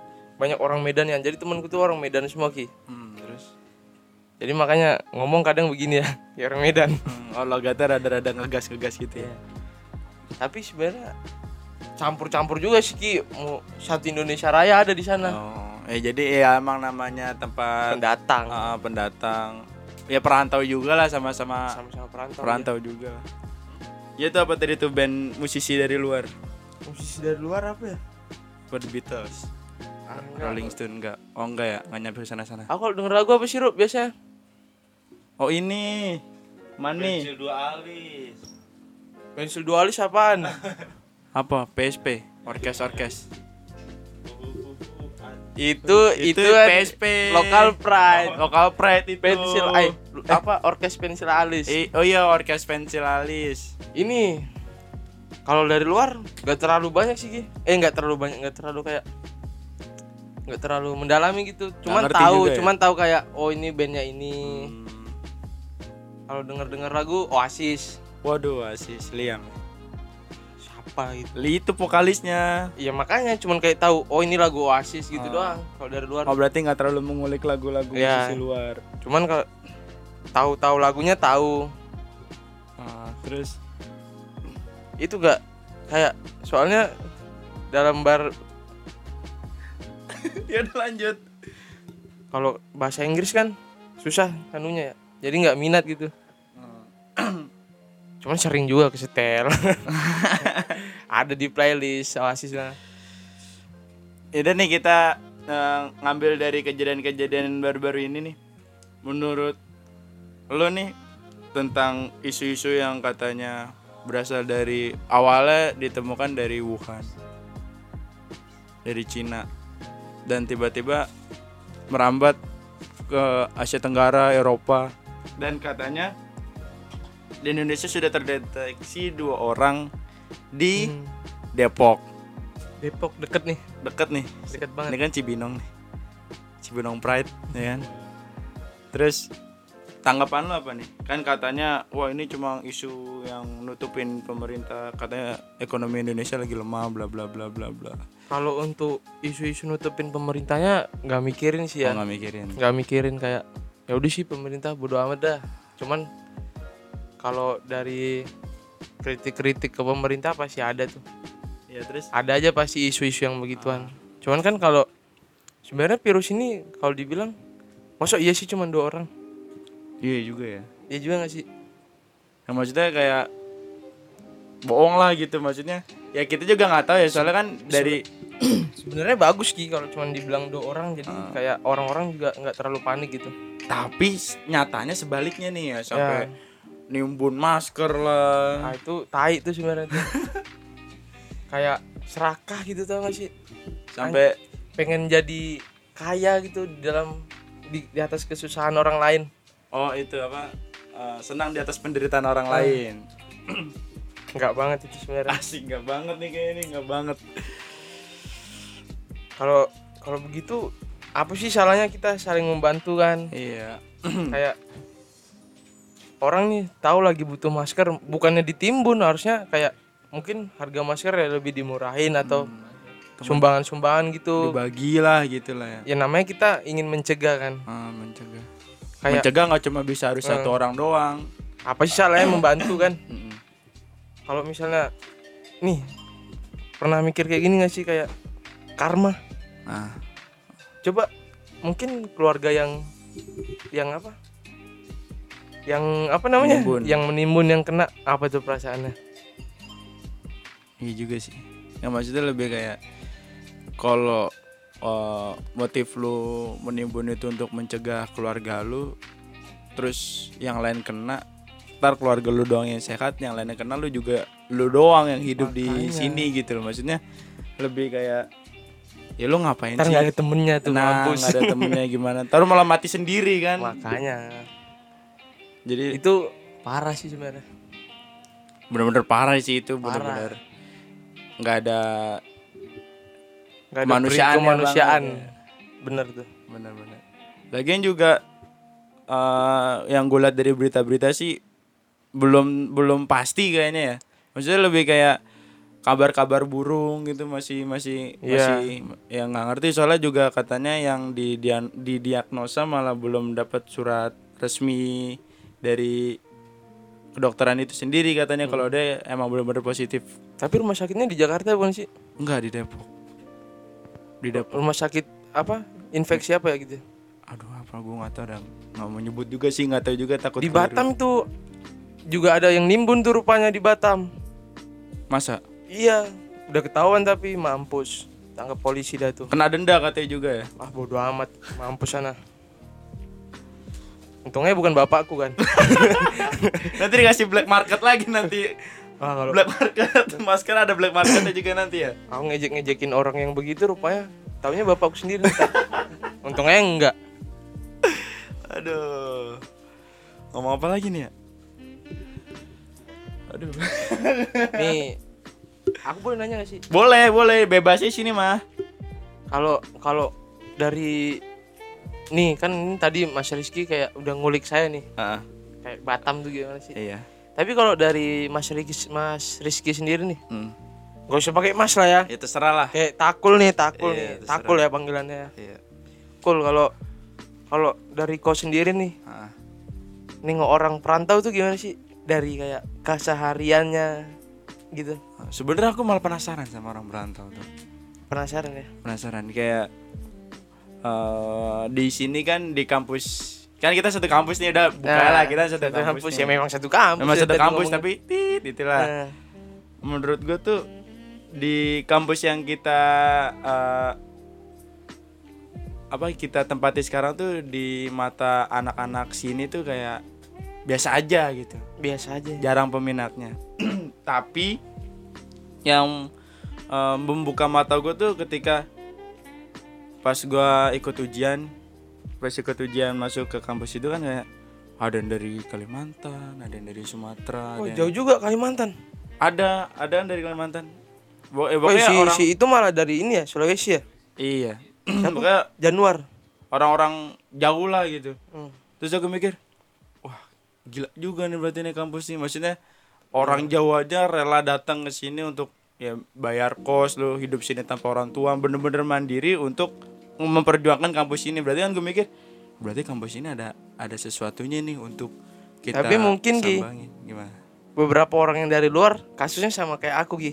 banyak orang Medan yang jadi temanku tuh orang Medan semua ki Hmm, terus jadi makanya ngomong kadang begini ya ya orang Medan hmm, oh logatnya rada-rada ngegas-ngegas gitu ya. tapi sebenarnya campur-campur juga sih ki mau satu Indonesia Raya ada di sana Oh, eh jadi ya emang namanya tempat pendatang ah, pendatang. Ya perantau juga lah sama-sama sama-sama perantau perantau juga. Ya itu apa tadi tuh band musisi dari luar? ya. musisi dari luar apa ya For the Beatles, Ah, enggak. Rolling Stone enggak? Oh enggak ya, enggak nyampe sana sana. aku kalau denger lagu apa sih Rup biasanya Oh ini, Money. Pensil dua alis. pensil dualis apaan Apa? PSP, orkes orkes. itu itu, Itu PSP. lokal pride Lokal Pride itu. pensil ay apa orkes pensil alis Eh, oh iya orkes pensil alis. ini kalau dari luar nggak terlalu banyak sih Ki. eh nggak terlalu banyak nggak terlalu kayak nggak terlalu mendalami gitu cuman tahu ya? cuman tahu kayak oh ini bandnya ini Hmm. kalau denger dengar lagu Oasis Waduh, Asis Liam. siapa gitu Li itu vokalisnya. Iya makanya cuman kayak tahu oh ini lagu Oasis gitu Ah. doang kalau dari luar Oh berarti nggak terlalu mengulik lagu-lagu musisi luar. cuman kalau tahu-tahu lagunya tahu Ah, terus itu gak kayak soalnya dalam bar ya udah lanjut. kalau bahasa Inggris kan susah anunya ya jadi nggak minat gitu cuman sering juga kesetel ada di playlist Oasis lah Itu nih kita eh, ngambil dari kejadian-kejadian baru-baru ini nih. Menurut lo nih tentang isu-isu yang katanya berasal dari awalnya ditemukan dari Wuhan. Dari Cina. Dan tiba-tiba merambat ke Asia Tenggara, Eropa dan katanya di Indonesia sudah terdeteksi dua orang di Hmm. Depok. Depok deket nih Deket nih, deket ini banget kan Cibinong nih. Cibinong Pride, ya kan? Terus tanggapan lo apa nih? Kan katanya wah ini cuma isu yang nutupin pemerintah katanya ekonomi Indonesia lagi lemah bla bla bla bla bla. Kalau untuk isu-isu nutupin pemerintahnya nggak mikirin sih Oh ya nggak mikirin. nggak mikirin kayak ya udah sih pemerintah bodo amat dah cuman kalau dari kritik-kritik ke pemerintah pasti ada tuh Ya terus ada aja pasti isu-isu yang begituan cuman kan kalau sebenarnya virus ini kalau dibilang masa iya sih cuma dua orang iya juga ya. Iya juga gak sih? Yang maksudnya kayak bohong lah gitu maksudnya. Ya kita juga nggak tahu ya soalnya kan dari Sebenarnya bagus Ki kalau cuma dibilang dua orang jadi Ah. kayak orang-orang juga nggak terlalu panik gitu. tapi nyatanya sebaliknya nih ya sampai Ya. nimbun masker lah. Nah, itu tai itu sebenarnya kayak serakah gitu tau gak sih? Sampai Pengen jadi kaya gitu di dalam di, di atas kesusahan orang lain. oh itu apa? eh, senang di atas penderitaan orang Ah. lain. Enggak banget itu sebenarnya. Asik nggak banget nih kayak ini nggak banget. Kalau kalau begitu apa sih salahnya kita saling membantu kan? Iya. kayak orang nih tahu lagi butuh masker bukannya ditimbun harusnya kayak mungkin harga masker ya lebih dimurahin atau sumbangan-sumbangan gitu Dibagilah gitu lah ya. ya namanya kita ingin mencegah kan Ah, mencegah. kayak Mencegah nggak cuma bisa harus satu Hmm. orang doang. apa sih salahnya membantu kan kalau misalnya nih pernah mikir kayak gini gak sih kayak karma Nah, coba mungkin keluarga yang yang apa yang apa namanya Menimbun. yang menimbun yang kena apa tuh perasaannya iya juga sih. Yang maksudnya lebih kayak kalau eh, motif lu menimbun itu untuk mencegah keluarga lu, terus yang lain kena, ntar keluarga lu doang yang sehat, yang lainnya kena lu juga lu doang yang hidup di Makanya. sini gitu loh. Maksudnya lebih kayak ya lu ngapain ntar sih? nggak ada temennya tuh. Nah, mampus. ada temennya gimana? Taruh malah mati sendiri kan. makanya. Jadi itu parah sih sebenarnya. Bener-bener parah sih itu bener-bener. Nggak ada nggak ada kemanusiaan. banget, bener tuh. Bener-bener. Lagian juga eh, yang gue lihat dari berita-berita sih belum belum pasti kayaknya ya. Maksudnya lebih kayak kabar-kabar burung gitu masih masih Iya. masih yang nggak ngerti. Soalnya juga katanya yang di didiagnosa malah belum dapat surat resmi dari kedokteran itu sendiri katanya. Kalau dia emang benar-benar positif. Tapi rumah sakitnya di Jakarta bukan sih? Enggak di Depok. Di Depok. rumah sakit apa? Infeksi apa ya gitu? Aduh apa gue nggak tahu dan nggak mau nyebut juga sih nggak tahu juga takut di keliru. Batam tuh juga ada yang nimbun tuh rupanya di Batam. Masa iya udah ketahuan tapi mampus. Tangkap polisi dah tuh. Kena denda katanya juga ya? Ah bodo amat. Mampus sana. Untungnya bukan bapakku kan. Nanti dikasih black market lagi nanti. Ah kalau black market masker ada black marketnya juga nanti ya? Aku ngejek-ngejekin orang yang begitu rupanya. Taunya bapakku sendiri. Untungnya enggak. Aduh. Ngomong apa lagi nih ya? Aduh. Nih aku boleh nanya gak sih? Boleh boleh. Bebas sih sini mah kalau kalau dari nih kan ini tadi Mas Rizky kayak udah ngulik saya nih. Ah, kayak Batam tuh gimana sih? Iya. Tapi kalau dari Mas Rizky Mas Rizky sendiri nih hmm. gak usah pakai Mas lah ya. Ya terserah lah. Kayak takul nih takul. Iya, nih terserah. takul ya panggilannya iya. Kul kalau kalau dari kau sendiri nih Ah. nengok orang perantau tuh gimana sih? Dari kayak kesehariannya gitu. Sebenarnya aku malah penasaran sama orang berantau tuh. Penasaran ya? Penasaran kayak eh di sini kan di kampus kan kita satu kampus nih udah buka Nah, lah kita satu, kampus, ya nih. memang satu kampus memang ya satu kampus tapi tit itulah Nah, menurut gue tuh di kampus yang kita eh, apa kita tempati sekarang tuh di mata anak-anak sini tuh kayak biasa aja gitu. Biasa aja. Jarang peminatnya tapi yang eh, membuka mata gue tuh ketika pas gue ikut ujian pas ikut ujian masuk ke kampus itu kan kayak ada yang dari Kalimantan ada yang dari Sumatera oh ada yang- jauh juga Kalimantan? Ada ada yang dari Kalimantan. Bo eh, oh si, orang si itu malah dari ini ya Sulawesi ya? Iya. Pokoknya Januar. orang-orang jauh lah gitu. Hmm. terus aku mikir wah gila juga nih berarti nih kampus nih. Maksudnya orang jauh aja rela datang ke sini untuk ya bayar kos lo hidup sini tanpa orang tua bener-bener mandiri untuk memperjuangkan kampus ini berarti kan gue mikir berarti kampus ini ada ada sesuatunya nih untuk kita Tapi mungkin, Ki. sambangin. gimana beberapa orang yang dari luar kasusnya sama kayak aku Gi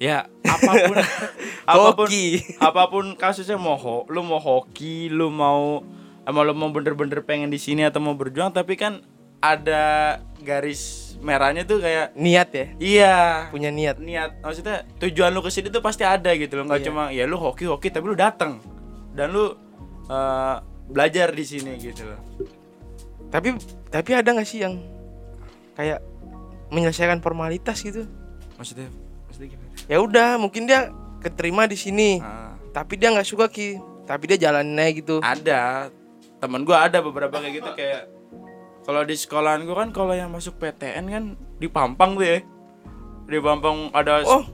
ya apa pun apa pun Hoki. apa pun kasusnya mau ho, lu mau hoki lu mau emang lu mau bener-bener pengen di sini atau mau berjuang tapi kan ada garis merahnya tuh kayak niat ya? Iya. Punya niat? Niat. Maksudnya tujuan lu ke sini tuh pasti ada gitu loh. Nggak Iya. cuma ya lu hoki hoki tapi lu datang dan lu eh, belajar di sini gitu loh. Tapi tapi ada nggak sih yang kayak menyelesaikan formalitas gitu? Maksudnya maksudnya gimana? Ya udah mungkin dia keterima di sini. Ah, tapi dia nggak suka ki. Tapi dia jalanin aja gitu. Ada. Temen gua ada beberapa kayak gitu kayak kalau di sekolahan gua kan kalau yang masuk PTN kan di Pampang tuh ya. Di Pampang ada oh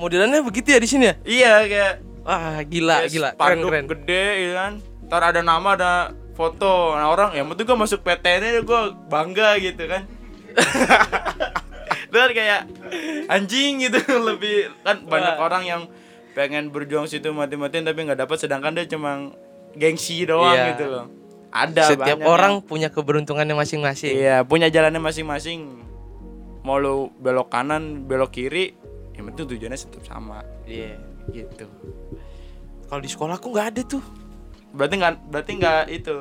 modelannya begitu ya di sini ya? Iya kayak wah gila kayak gila. Keren keren. gede ya kan. Ntar ada nama ada foto. Nah orang yang penting gue masuk PTN gue bangga gitu kan. Dan kayak anjing gitu. Lebih kan banyak Wah. orang yang pengen berjuang situ mati-matian tapi nggak dapat sedangkan dia cuma gengsi doang Iya. gitu loh ada setiap orang yang- punya keberuntungannya masing-masing. Iya punya jalannya masing-masing. Mau lu belok kanan belok kiri yang penting tujuannya tetap sama. Iya gitu. Kalau di sekolah aku nggak ada tuh. Berarti nggak berarti nggak itu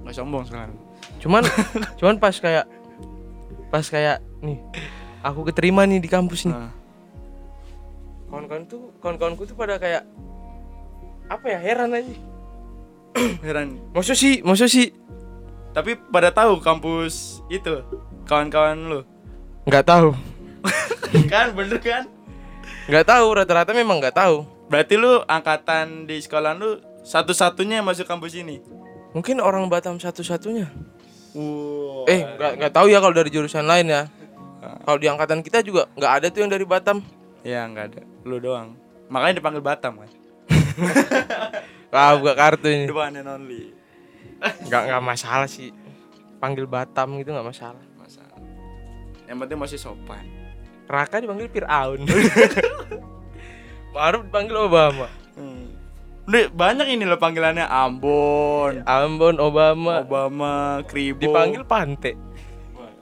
nggak sombong sekarang. Cuman cuman pas kayak pas kayak nih aku keterima nih di kampus nih. Nah, kawan-kawan tuh kawan-kawanku tuh pada kayak apa ya heran aja heran. Maksud sih maksud sih tapi pada tahu kampus itu kawan-kawan lu? Nggak tahu. Kan bener kan? Nggak tahu rata-rata memang nggak tahu. Berarti lu angkatan di sekolah lu satu-satunya yang masuk kampus ini? Mungkin orang Batam satu-satunya. Wow eh nggak nggak tahu ya kalau dari jurusan lain ya. Kalau di angkatan kita juga nggak ada tuh yang dari Batam. Ya nggak ada. Lu doang. Makanya dipanggil Batam kan ah buka kartu ini. The one and only. Nggak nggak masalah sih. Panggil Batam gitu nggak masalah. Masalah. Yang penting masih sopan. Raka dipanggil Fir'aun. Maruf dipanggil Obama. Hmm. Udah, banyak ini loh panggilannya. Ambon. Ambon Obama. Obama Kribo. Dipanggil Pante.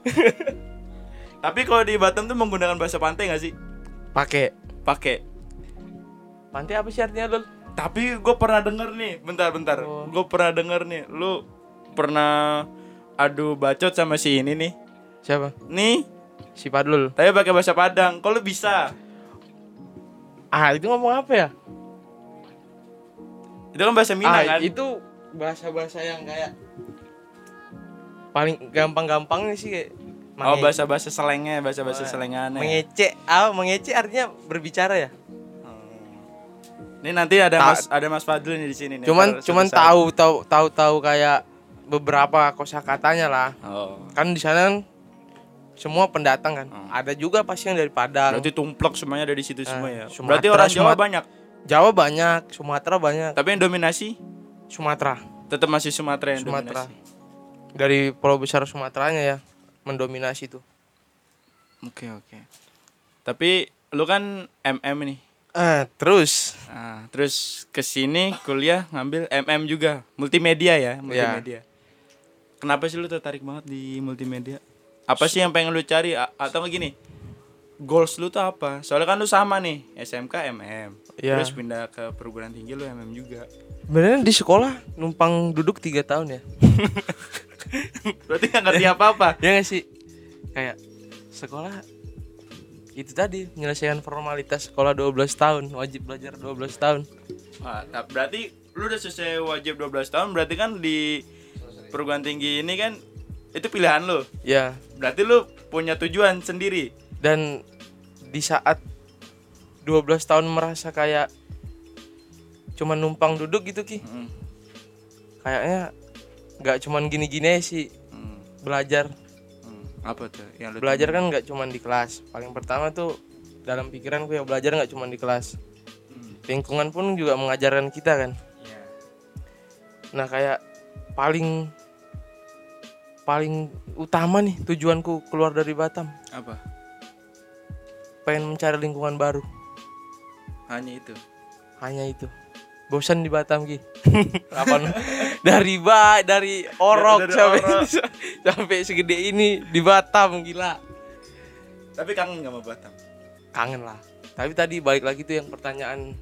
Tapi kalau di Batam tuh menggunakan bahasa pantai nggak sih? Pakai. Pakai. Pante apa sih artinya lol Tapi gue pernah denger nih, bentar-bentar. Oh. Gue pernah denger nih, lu pernah adu bacot sama si ini nih. siapa Nih, si Padlul tapi pakai bahasa Padang. Kok lu bisa? ah itu ngomong apa ya Itu kan bahasa Minang ah, kan? itu bahasa-bahasa yang kayak paling gampang-gampangnya sih kayak Oh, bahasa-bahasa selengnya, bahasa-bahasa Oh, selengannya. mengece ah mengece artinya berbicara ya. Ini nanti ada Ta- Mas ada Mas Fadil nih di sini nih. cuman cuman tahu tahu tahu tahu kayak beberapa kosakatanya lah Oh. kan di sana kan semua pendatang kan Hmm. ada juga pasti yang dari Padang Berarti tumplek semuanya dari situ semua Eh, ya. Sumatera, Berarti orang Jawa Sumat- banyak. Jawa banyak Sumatera banyak Tapi yang dominasi Sumatera tetap masih Sumatera yang Sumatera dominasi. dari pulau besar Sumateranya ya mendominasi tuh Oke, oke. Tapi lu kan MM nih. Ah terus Nah, terus ke sini kuliah ngambil MM juga, multimedia ya, multimedia. Kenapa sih lu tertarik banget di multimedia? Apa sih yang pengen lu cari A- atau gini? Goals lu tuh apa? Soalnya kan lu sama nih, SMK MM. Iya. Terus pindah ke perguruan tinggi lu MM juga. sebenarnya di sekolah numpang duduk tiga tahun ya Berarti nggak ngerti apa-apa. ya nggak sih kayak sekolah itu tadi menyelesaikan formalitas sekolah 12 tahun wajib belajar 12 tahun Wah, berarti lu udah selesai wajib 12 tahun, berarti kan di perguruan tinggi ini kan itu pilihan lu. ya Berarti lu punya tujuan sendiri. dan di saat 12 tahun merasa kayak cuman numpang duduk gitu ki Hmm. kayaknya nggak cuman gini-gini sih Hmm. belajar. Apa tuh yang belajar kan nggak cuman di kelas paling pertama tuh dalam pikiranku ya belajar nggak cuman di kelas Hmm. lingkungan pun juga mengajarkan kita kan Iya. nah kayak paling paling utama nih tujuanku keluar dari Batam Apa? pengen mencari lingkungan baru Hanya itu. hanya itu bosan di Batam ki Kapan dari ba dari orok Dari sampai orok. sampai segede ini di Batam gila Tapi kangen gak sama Batam? kangen lah tapi tadi balik lagi tuh yang pertanyaan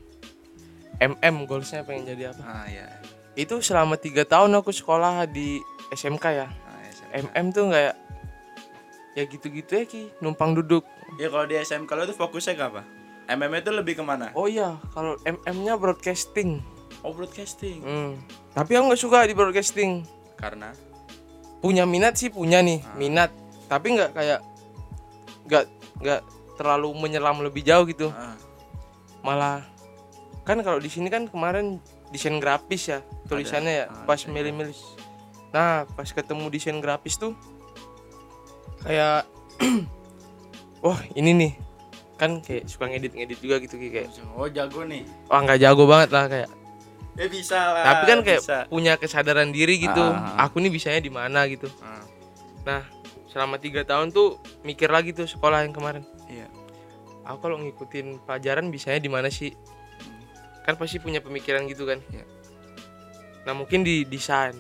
MM goalsnya pengen jadi apa Ah ya. itu selama tiga tahun aku sekolah di SMK ya Ah, siap. MM tuh kayak ya gitu-gitu ya ki numpang duduk Ya kalau di SMK lo tuh fokusnya ke apa? MM itu lebih ke mana? oh iya kalau MM-nya broadcasting. Oh broadcasting. Hmm. tapi aku nggak suka di broadcasting. Karena? Punya minat sih punya nih Ah. minat. Tapi nggak kayak nggak nggak terlalu menyelam lebih jauh gitu. Ah, malah kan kalau di sini kan kemarin desain grafis ya tulisannya ya Ah, pas milih-milih nah pas ketemu desain grafis tuh kayak wah ini nih kan kayak suka ngedit-ngedit juga gitu kayak oh jago nih. wah nggak jago banget lah kayak Ya bisa lah. tapi kan kayak bisa. punya kesadaran diri gitu Ah. aku nih bisanya di mana gitu Ah, nah selama tiga tahun tuh mikir lagi tuh sekolah yang kemarin iya. aku kalau ngikutin pelajaran bisanya di mana sih kan pasti punya pemikiran gitu kan Iya. nah mungkin di desain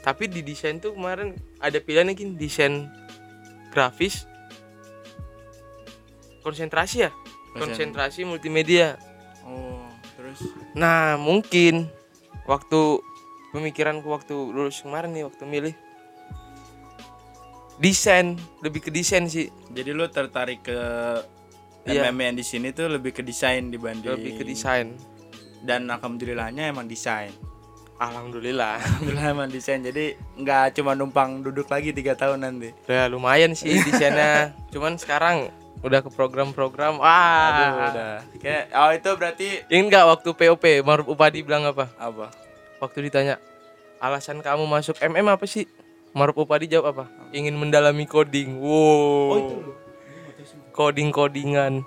tapi di desain tuh kemarin ada pilihan mungkin desain grafis konsentrasi ya? Konsentrasi multimedia. Oh, terus? Nah mungkin waktu pemikiranku waktu lulus kemarin nih waktu milih desain lebih ke desain sih. Jadi lu tertarik ke Iya. MM yang di sini tuh lebih ke desain dibanding lebih ke desain. Dan alhamdulillahnya emang desain. Alhamdulillah. Alhamdulillah emang desain. Jadi nggak cuma numpang duduk lagi tiga tahun nanti. Ya lumayan sih di sana. Cuman sekarang udah ke program-program. aduh Wah. udah kayak oh itu berarti Ingin nggak waktu POP Maruf Upadi bilang apa? apa Waktu ditanya alasan kamu masuk MM apa sih? Maruf Upadi jawab apa? Ingin mendalami coding. Wow. Coding-codingan.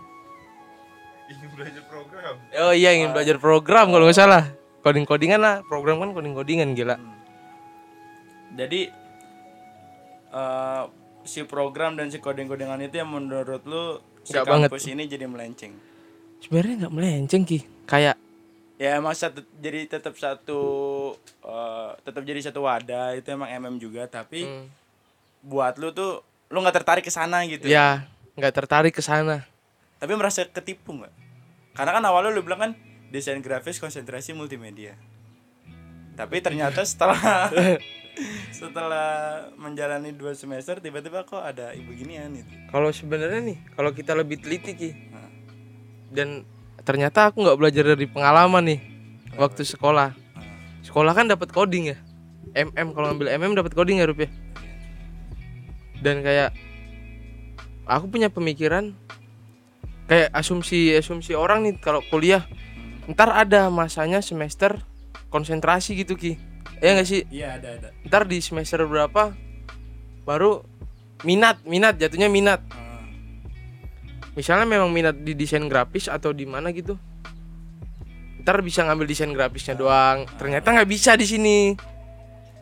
Ingin belajar program. Oh iya ingin belajar program kalau nggak salah. Coding-codingan lah. Program kan coding-codingan gila. jadi eh, si program dan si coding-codingan itu yang menurut lu si banget. kampus ini jadi melenceng Sebenarnya nggak melenceng ki. Kayak ya emang satu jadi tetap satu eh, tetap jadi satu wadah itu emang MM juga tapi hmm, buat lu tuh lu nggak tertarik ke sana gitu ya nggak tertarik ke sana. tapi merasa ketipu nggak karena kan awalnya lu bilang kan desain grafis konsentrasi multimedia tapi ternyata setelah setelah menjalani dua semester tiba-tiba kok ada ibu ginian itu Kalau sebenarnya nih, kalau kita lebih teliti ki, Nah. dan ternyata aku nggak belajar dari pengalaman nih waktu sekolah. Sekolah kan dapat coding ya, MM kalau ngambil MM dapat coding ya rupiah. Dan kayak aku punya pemikiran kayak asumsi asumsi orang nih kalau kuliah ntar ada masanya semester konsentrasi gitu ki ya nggak sih? Iya ada ada. Ntar di semester berapa baru minat minat jatuhnya minat. Ah, misalnya memang minat di desain grafis atau di mana gitu ntar bisa ngambil desain grafisnya doang. Ternyata nggak bisa di sini.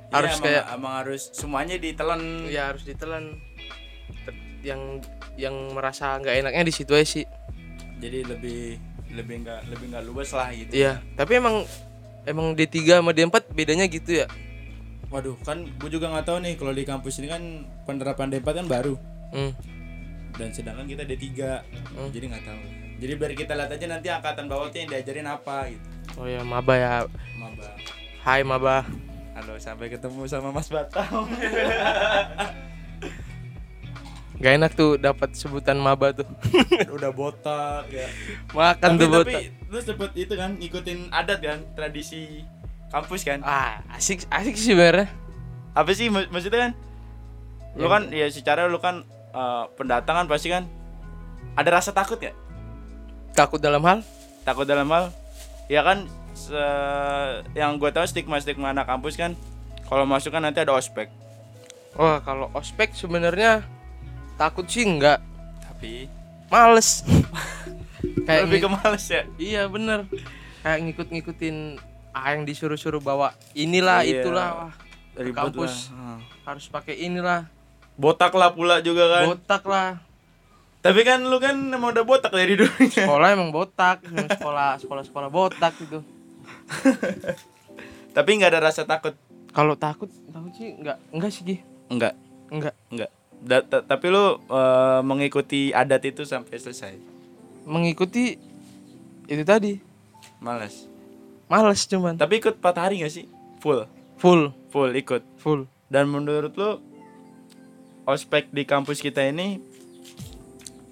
Harus iya, emang, kayak emang harus semuanya ditelan. Ya harus ditelan. Yang yang merasa nggak enaknya di situ aja sih. Jadi lebih lebih nggak lebih nggak luas lah gitu. Iya tapi emang emang D3 sama D4 bedanya gitu ya? Waduh kan gue juga nggak tahu nih kalau di kampus ini kan penerapan D4 kan baru. Hmm. dan sedangkan kita D3 Hmm. jadi nggak tahu. Jadi biar kita lihat aja nanti angkatan bawahnya yang diajarin apa gitu. Oh ya maba ya. Maba. Hai maba. Halo sampai ketemu sama Mas Batam Gak enak tuh dapat sebutan maba tuh. Udah botak ya. Makan tapi tuh tapi botak. lu sempet itu kan ngikutin adat kan tradisi kampus kan? Ah asik asik sih sebenarnya. Apa sih mak- maksudnya kan? Lu Ya, kan ya secara lu kan eh, pendatang kan pasti kan ada rasa takut ya takut dalam hal? Takut dalam hal? Ya kan se- yang gue tahu stigma stigma anak kampus kan kalau masuk kan nanti ada ospek. Wah kalau ospek sebenarnya takut sih enggak. Tapi males. Kayak lebih ke males ya? Iya bener. Kayak ngikut-ngikutin ah yang disuruh-suruh bawa inilah Iya. itulah. Wah, ke Ribet kampus. lah. Harus pakai inilah. Botak lah pula juga kan. Botak lah. Tapi kan lu kan emang udah botak dari dulunya. Sekolah emang botak emang sekolah sekolah sekolah botak gitu. Tapi nggak ada rasa takut? Kalau takut takut sih enggak enggak sih Gi. enggak enggak enggak Da- ta- tapi lu eh, mengikuti adat itu sampai selesai? Mengikuti itu tadi. Males. Males cuman. Tapi ikut 4 hari gak sih? Full? Full. Full ikut? Full. Dan menurut lu ospek di kampus kita ini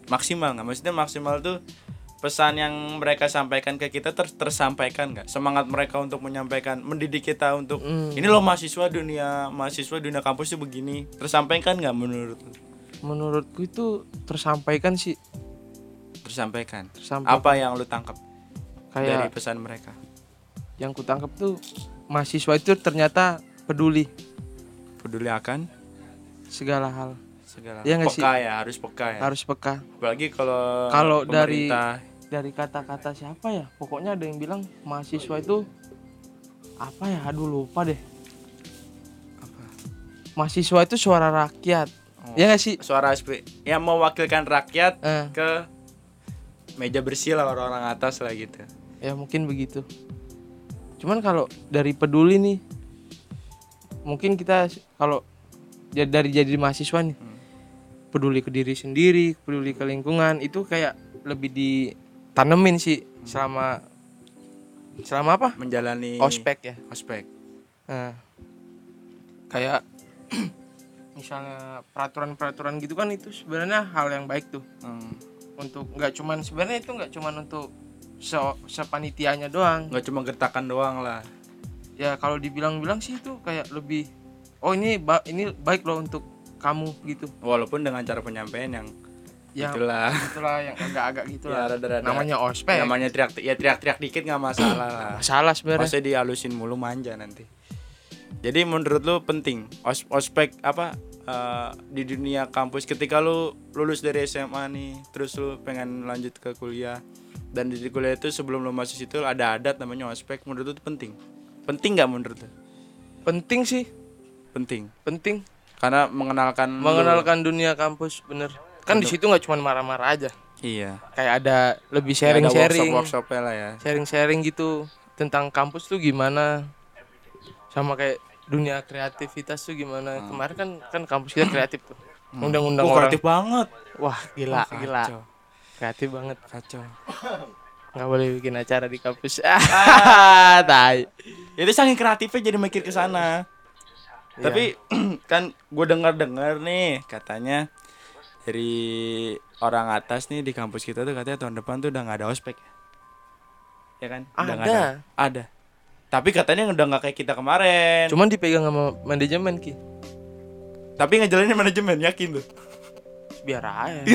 maksimal nggak? Maksudnya maksimal tuh pesan yang mereka sampaikan ke kita ter tersampaikan nggak? Semangat mereka untuk menyampaikan, mendidik kita untuk Hmm. ini loh mahasiswa dunia mahasiswa dunia kampus itu begini. Tersampaikan nggak menurut? menurutku itu tersampaikan sih Tersampaikan. tersampaikan Apa yang lu tangkap dari kayak pesan mereka? yang kutangkap tuh mahasiswa itu ternyata peduli Peduli akan segala hal segala Iya nggak sih? peka ya, harus peka ya. harus peka Apalagi kalau Kalau dari- dari kata-kata siapa ya? Pokoknya ada yang bilang mahasiswa itu apa ya? Aduh lupa deh. Mahasiswa itu suara rakyat. Oh. ya nggak sih? suara SP yang mewakilkan rakyat Eh, ke meja bersih lah orang-orang atas lah gitu. ya mungkin begitu. Cuman kalau dari peduli nih mungkin kita kalau ja- dari jadi mahasiswa nih Hmm. peduli ke diri sendiri peduli ke lingkungan itu kayak lebih ditanemin sih selama selama apa Menjalani ospek ya Ospek. Nah, kayak misalnya peraturan-peraturan gitu kan itu sebenarnya hal yang baik tuh Hmm. untuk nggak cuman sebenarnya itu nggak cuman untuk se sepanitianya doang Nggak cuma gertakan doang lah. ya kalau dibilang-bilang sih itu kayak lebih oh ini ba ini baik loh untuk kamu gitu Walaupun dengan cara penyampaian yang ya itulah. itulah yang agak-agak gitu Ya, lah rada-rada. namanya ospek Namanya teriak ya teriak-teriak dikit nggak masalah lah. masalah sebenarnya Masa dihalusin mulu manja nanti. Jadi menurut lu penting os ospek apa eh, di dunia kampus ketika lu lulus dari SMA nih, terus lu pengen lanjut ke kuliah dan di kuliah itu sebelum lu masuk situ ada adat namanya ospek menurut lu itu penting. Penting nggak menurut lu? penting sih Penting. penting Karena mengenalkan lu- mengenalkan dunia kampus bener kan di situ nggak cuma marah-marah aja. Iya. kayak ada lebih Ya, sharing-sharing. workshop workshopnya lah ya. sharing-sharing gitu tentang kampus tuh gimana? Sama kayak dunia kreativitas tuh gimana? Kemarin kan kan kampus kita kreatif tuh. Undang-undang Wah, orang. kreatif banget. wah gila Wah, gila. kreatif banget. Kacau. nggak boleh bikin acara di kampus. Ah. Tai. Itu saking kreatifnya jadi mikir ke sana. Iya. Tapi kan gue dengar-dengar nih katanya dari orang atas nih di kampus kita tuh katanya tahun depan tuh udah nggak ada ospek. Ya kan? Udah nggak Ada. Ada. Tapi katanya udah nggak kayak kita kemarin. cuman dipegang sama manajemen ki Tapi ngejalanin manajemen yakin tuh. biar aja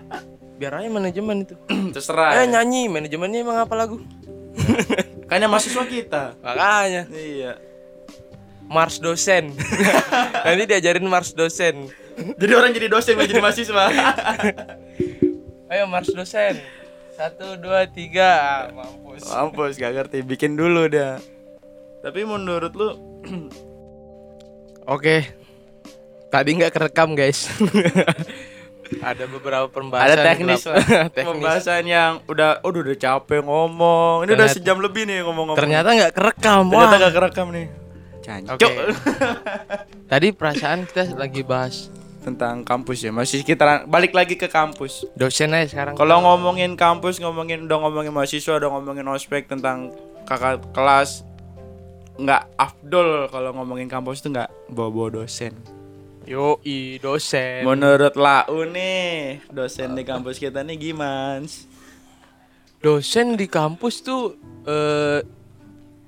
biar aja manajemen itu Terserah. eh ya. nyanyi manajemennya emang apa lagu Kayaknya mahasiswa kita. makanya Iya. Mars dosen nanti diajarin Mars dosen Jadi orang jadi dosen nggak jadi mahasiswa. ayo Mars dosen satu dua tiga ah, mampus Mampus gak ngerti bikin dulu dah. Tapi menurut lu Oke. Tadi nggak kerekam guys. Ada beberapa pembahasan. ada teknis lah. teknis. Pembahasan yang udah udah udah capek ngomong. Ini udah Ternyata- sejam lebih nih ngomong-ngomong. Ternyata nggak kerekam. Ternyata Wah. gak kerekam nih. Cancok. Tadi perasaan kita lagi bahas Tentang kampus ya. Masih kita balik lagi ke kampus. dosen aja sekarang. Kalau ngomongin kampus, ngomongin udah ngomongin mahasiswa, udah ngomongin ospek tentang kakak kelas nggak afdol kalau ngomongin kampus tuh nggak bawa-bawa dosen. Yo i dosen. Menurut Lau nih, dosen di kampus kita nih gimana? dosen di kampus tuh eh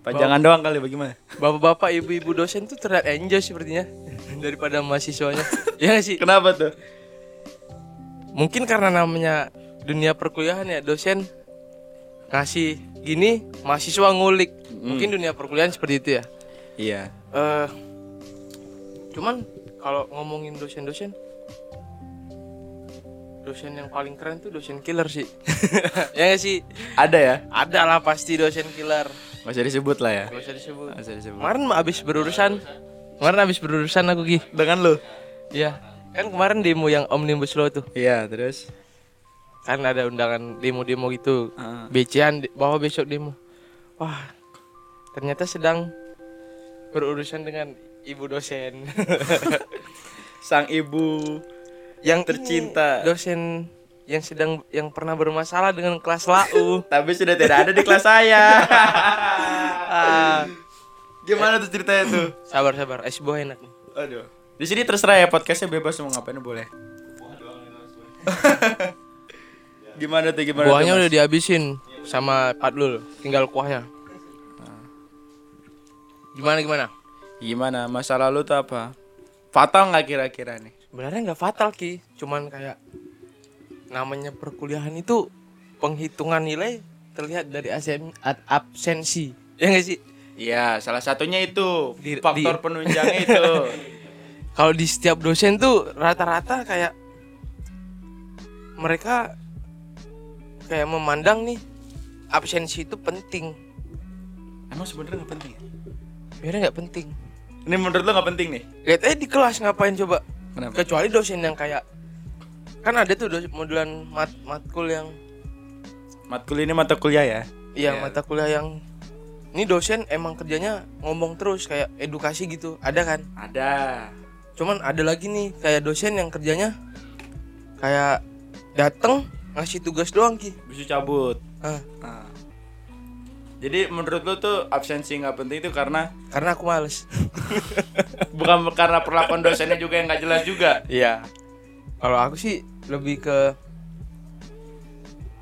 Pajangan doang kali bagaimana? bapak-bapak ibu-ibu dosen tuh terlihat enjoy sepertinya daripada mahasiswanya. ya sih. Kenapa tuh? Mungkin karena namanya dunia perkuliahan ya dosen ngasih gini mahasiswa ngulik. Mungkin dunia perkuliahan seperti itu ya. Iya. eh cuman kalau ngomongin dosen-dosen dosen yang paling keren tuh dosen killer sih ya gak sih Ada ya? ada lah pasti dosen killer Gak usah disebut lah ya. gak usah disebut Gak usah disebut. kemarin abis berurusan kemarin abis berurusan aku Gi Dengan lu? Iya kan kemarin demo yang omnibus law tuh Iya, terus? kan ada undangan demo-demo gitu Ah. BCan di- bawa besok demo wah ternyata sedang berurusan dengan ibu dosen Sang ibu yang Tercinta. ini dosen yang sedang yang pernah bermasalah dengan kelas lau tapi sudah tidak ada di kelas saya. Gimana tuh ceritanya tuh? sabar sabar es buah enak nih Aduh. Di sini terserah ya podcastnya bebas mau ngapain boleh. gimana tuh gimana? Buahnya tuh, udah dihabisin sama Padlul, tinggal kuahnya. Gimana gimana? Gimana? Masa lalu tuh apa? Fatal nggak kira-kira nih? Sebenarnya nggak fatal ki, cuman kayak namanya perkuliahan itu penghitungan nilai terlihat dari asen, ad- absensi. Ya nggak sih? Iya, salah satunya itu Di- faktor di- penunjangnya itu. Kalau di setiap dosen tuh rata-rata kayak mereka kayak memandang nih absensi itu penting. Emang sebenarnya nggak penting? ya? Sebenarnya nggak penting. Ini menurut lo nggak penting nih? Lihat aja di kelas ngapain coba. Kenapa? Kecuali dosen yang kayak kan ada tuh dosen modulan mat matkul yang Matkul ini mata kuliah ya? Iya. mata kuliah yang ini dosen emang kerjanya ngomong terus kayak edukasi gitu ada kan Ada. cuman ada lagi nih kayak dosen yang kerjanya kayak dateng ngasih tugas doang ki Bisa cabut. Ah, Nah. Jadi menurut lo tuh absensi nggak penting itu karena karena aku males bukan karena perlakuan dosennya juga yang nggak jelas juga. iya kalau aku sih lebih ke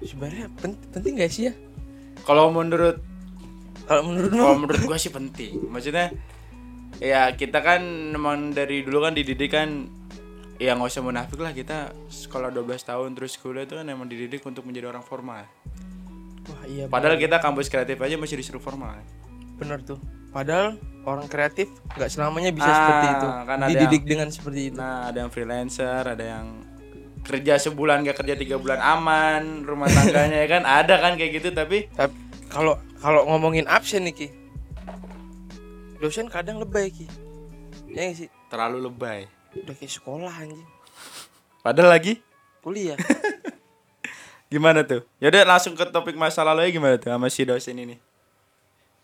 sebenarnya pen- penting gak sih ya Kalau menurut kalau menurut kalau menurut gua sih penting. Maksudnya ya kita kan memang dari dulu kan dididik kan ya nggak usah munafik lah kita sekolah 12 tahun terus kuliah itu kan emang dididik untuk menjadi orang formal. wah iya Padahal kita kampus kreatif aja masih disuruh formal. Bener tuh padahal orang kreatif nggak selamanya bisa Ah, seperti itu kan ada dididik dengan seperti itu Nah, ada yang freelancer, ada yang kerja sebulan gak kerja tiga bulan aman rumah tangganya ya kan ada kan kayak gitu tapi Tapi kalau kalau ngomongin absen nih Ki. Dosen kadang lebay Ki. Ya sih? terlalu lebay Udah kayak sekolah anjing. padahal lagi Kuliah. gimana tuh yaudah langsung ke topik masa lalu ya gimana tuh sama si dosen ini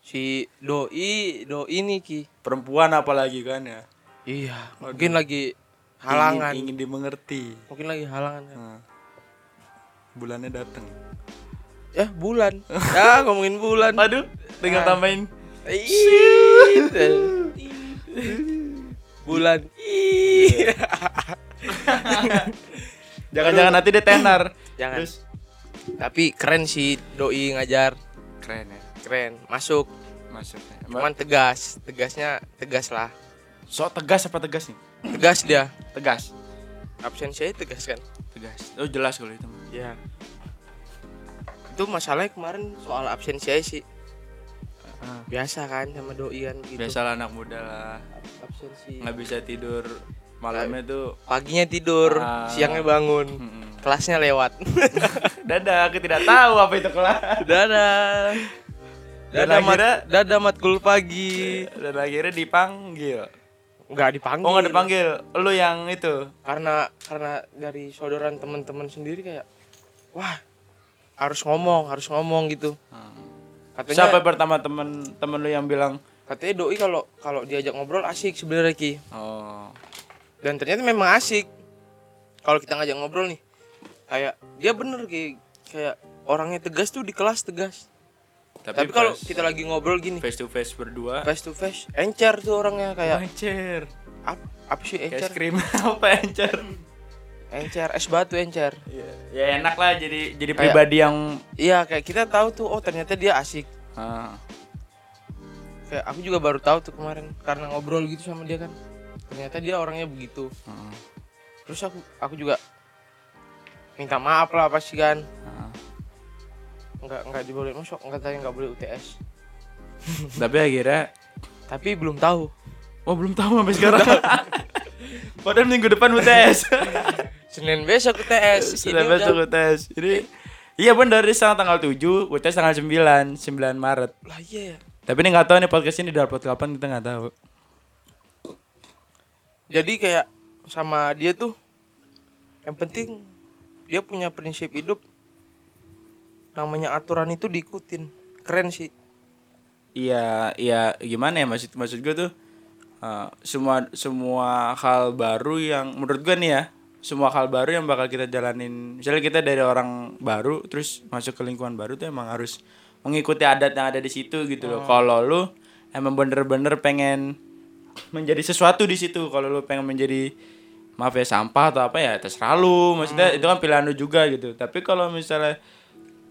si doi doi nih Ki. perempuan apalagi kan ya Iya, mungkin lagi halangan. ingin, ingin dimengerti Mungkin lagi halangan. kan. Nah, bulannya datang Ya, bulan. ya, ngomongin bulan. aduh tinggal Ah. tambahin bulan. Jangan-jangan nanti dia tenar Jangan. terus Tapi keren sih doi ngajar. keren ya Keren. Masuk. maksudnya Cuman tegas. Tegasnya tegas lah. so tegas apa tegas nih Tegas dia. tegas Absensi aja tegas kan. tegas oh jelas kalau itu. Ya. Itu masalahnya kemarin soal absensi aja sih. Ah. Biasa kan sama doi kan gitu. biasalah anak muda lah Absensi. nggak bisa tidur malamnya tuh Paginya tidur, Ah. siangnya bangun. mm-mm. Kelasnya lewat. dadah aku tidak tahu apa itu kelas dadah. Dan mat, akhirnya- dadah matkul pagi. dan akhirnya dipanggil. Nggak dipanggil. oh nggak dipanggil. Lu yang itu. Karena karena dari saudaraan teman-teman sendiri kayak wah harus ngomong, harus ngomong gitu. Katanya siapa pertama temen temen lu yang bilang? Katanya doi kalau kalau diajak ngobrol asik sebenarnya Ki. oh. Dan ternyata memang asik. Kalau kita ngajak ngobrol nih kayak dia bener kayak kayak orangnya tegas tuh di kelas tegas tapi, kalau pas kita lagi ngobrol gini. face to face berdua. Face to face encer tuh orangnya kayak encer. Apa, apa sih encer? es krim apa encer? Encer es batu encer. Ya enak lah jadi jadi Kayak- pribadi yang iya kayak kita tahu tuh oh ternyata dia asik. Ah, kayak aku juga baru tahu tuh kemarin karena ngobrol gitu sama dia kan. Ternyata dia orangnya begitu. Ah, terus aku aku juga minta maaf lah pasti kan. Ah. Nggak nggak diboleh masuk nggak tanya nggak boleh UTS tapi akhirnya tapi belum tahu. Oh belum tahu sampai sekarang. Padahal minggu depan UTS Senin besok UTS Ini besok udah- UTS ini iya benar dari sekarang tanggal 7 UTS tanggal 9 9 Maret. Lah iya ya. Tapi ini nggak tahu nih podcast ini dapat kapan kita nggak tahu. Jadi kayak sama dia tuh yang penting dia punya prinsip hidup namanya aturan itu diikutin. Keren sih. Iya, iya gimana ya maksud maksud gue tuh uh, semua semua hal baru yang menurut gue nih ya semua hal baru yang bakal kita jalanin. Misalnya kita dari orang baru terus masuk ke lingkungan baru tuh emang harus mengikuti adat yang ada di situ gitu loh. Kalau lu emang bener-bener pengen menjadi sesuatu di situ kalau lu pengen menjadi maaf ya sampah atau apa ya terserah lu. Maksudnya itu kan pilihan lu juga gitu. Tapi kalau misalnya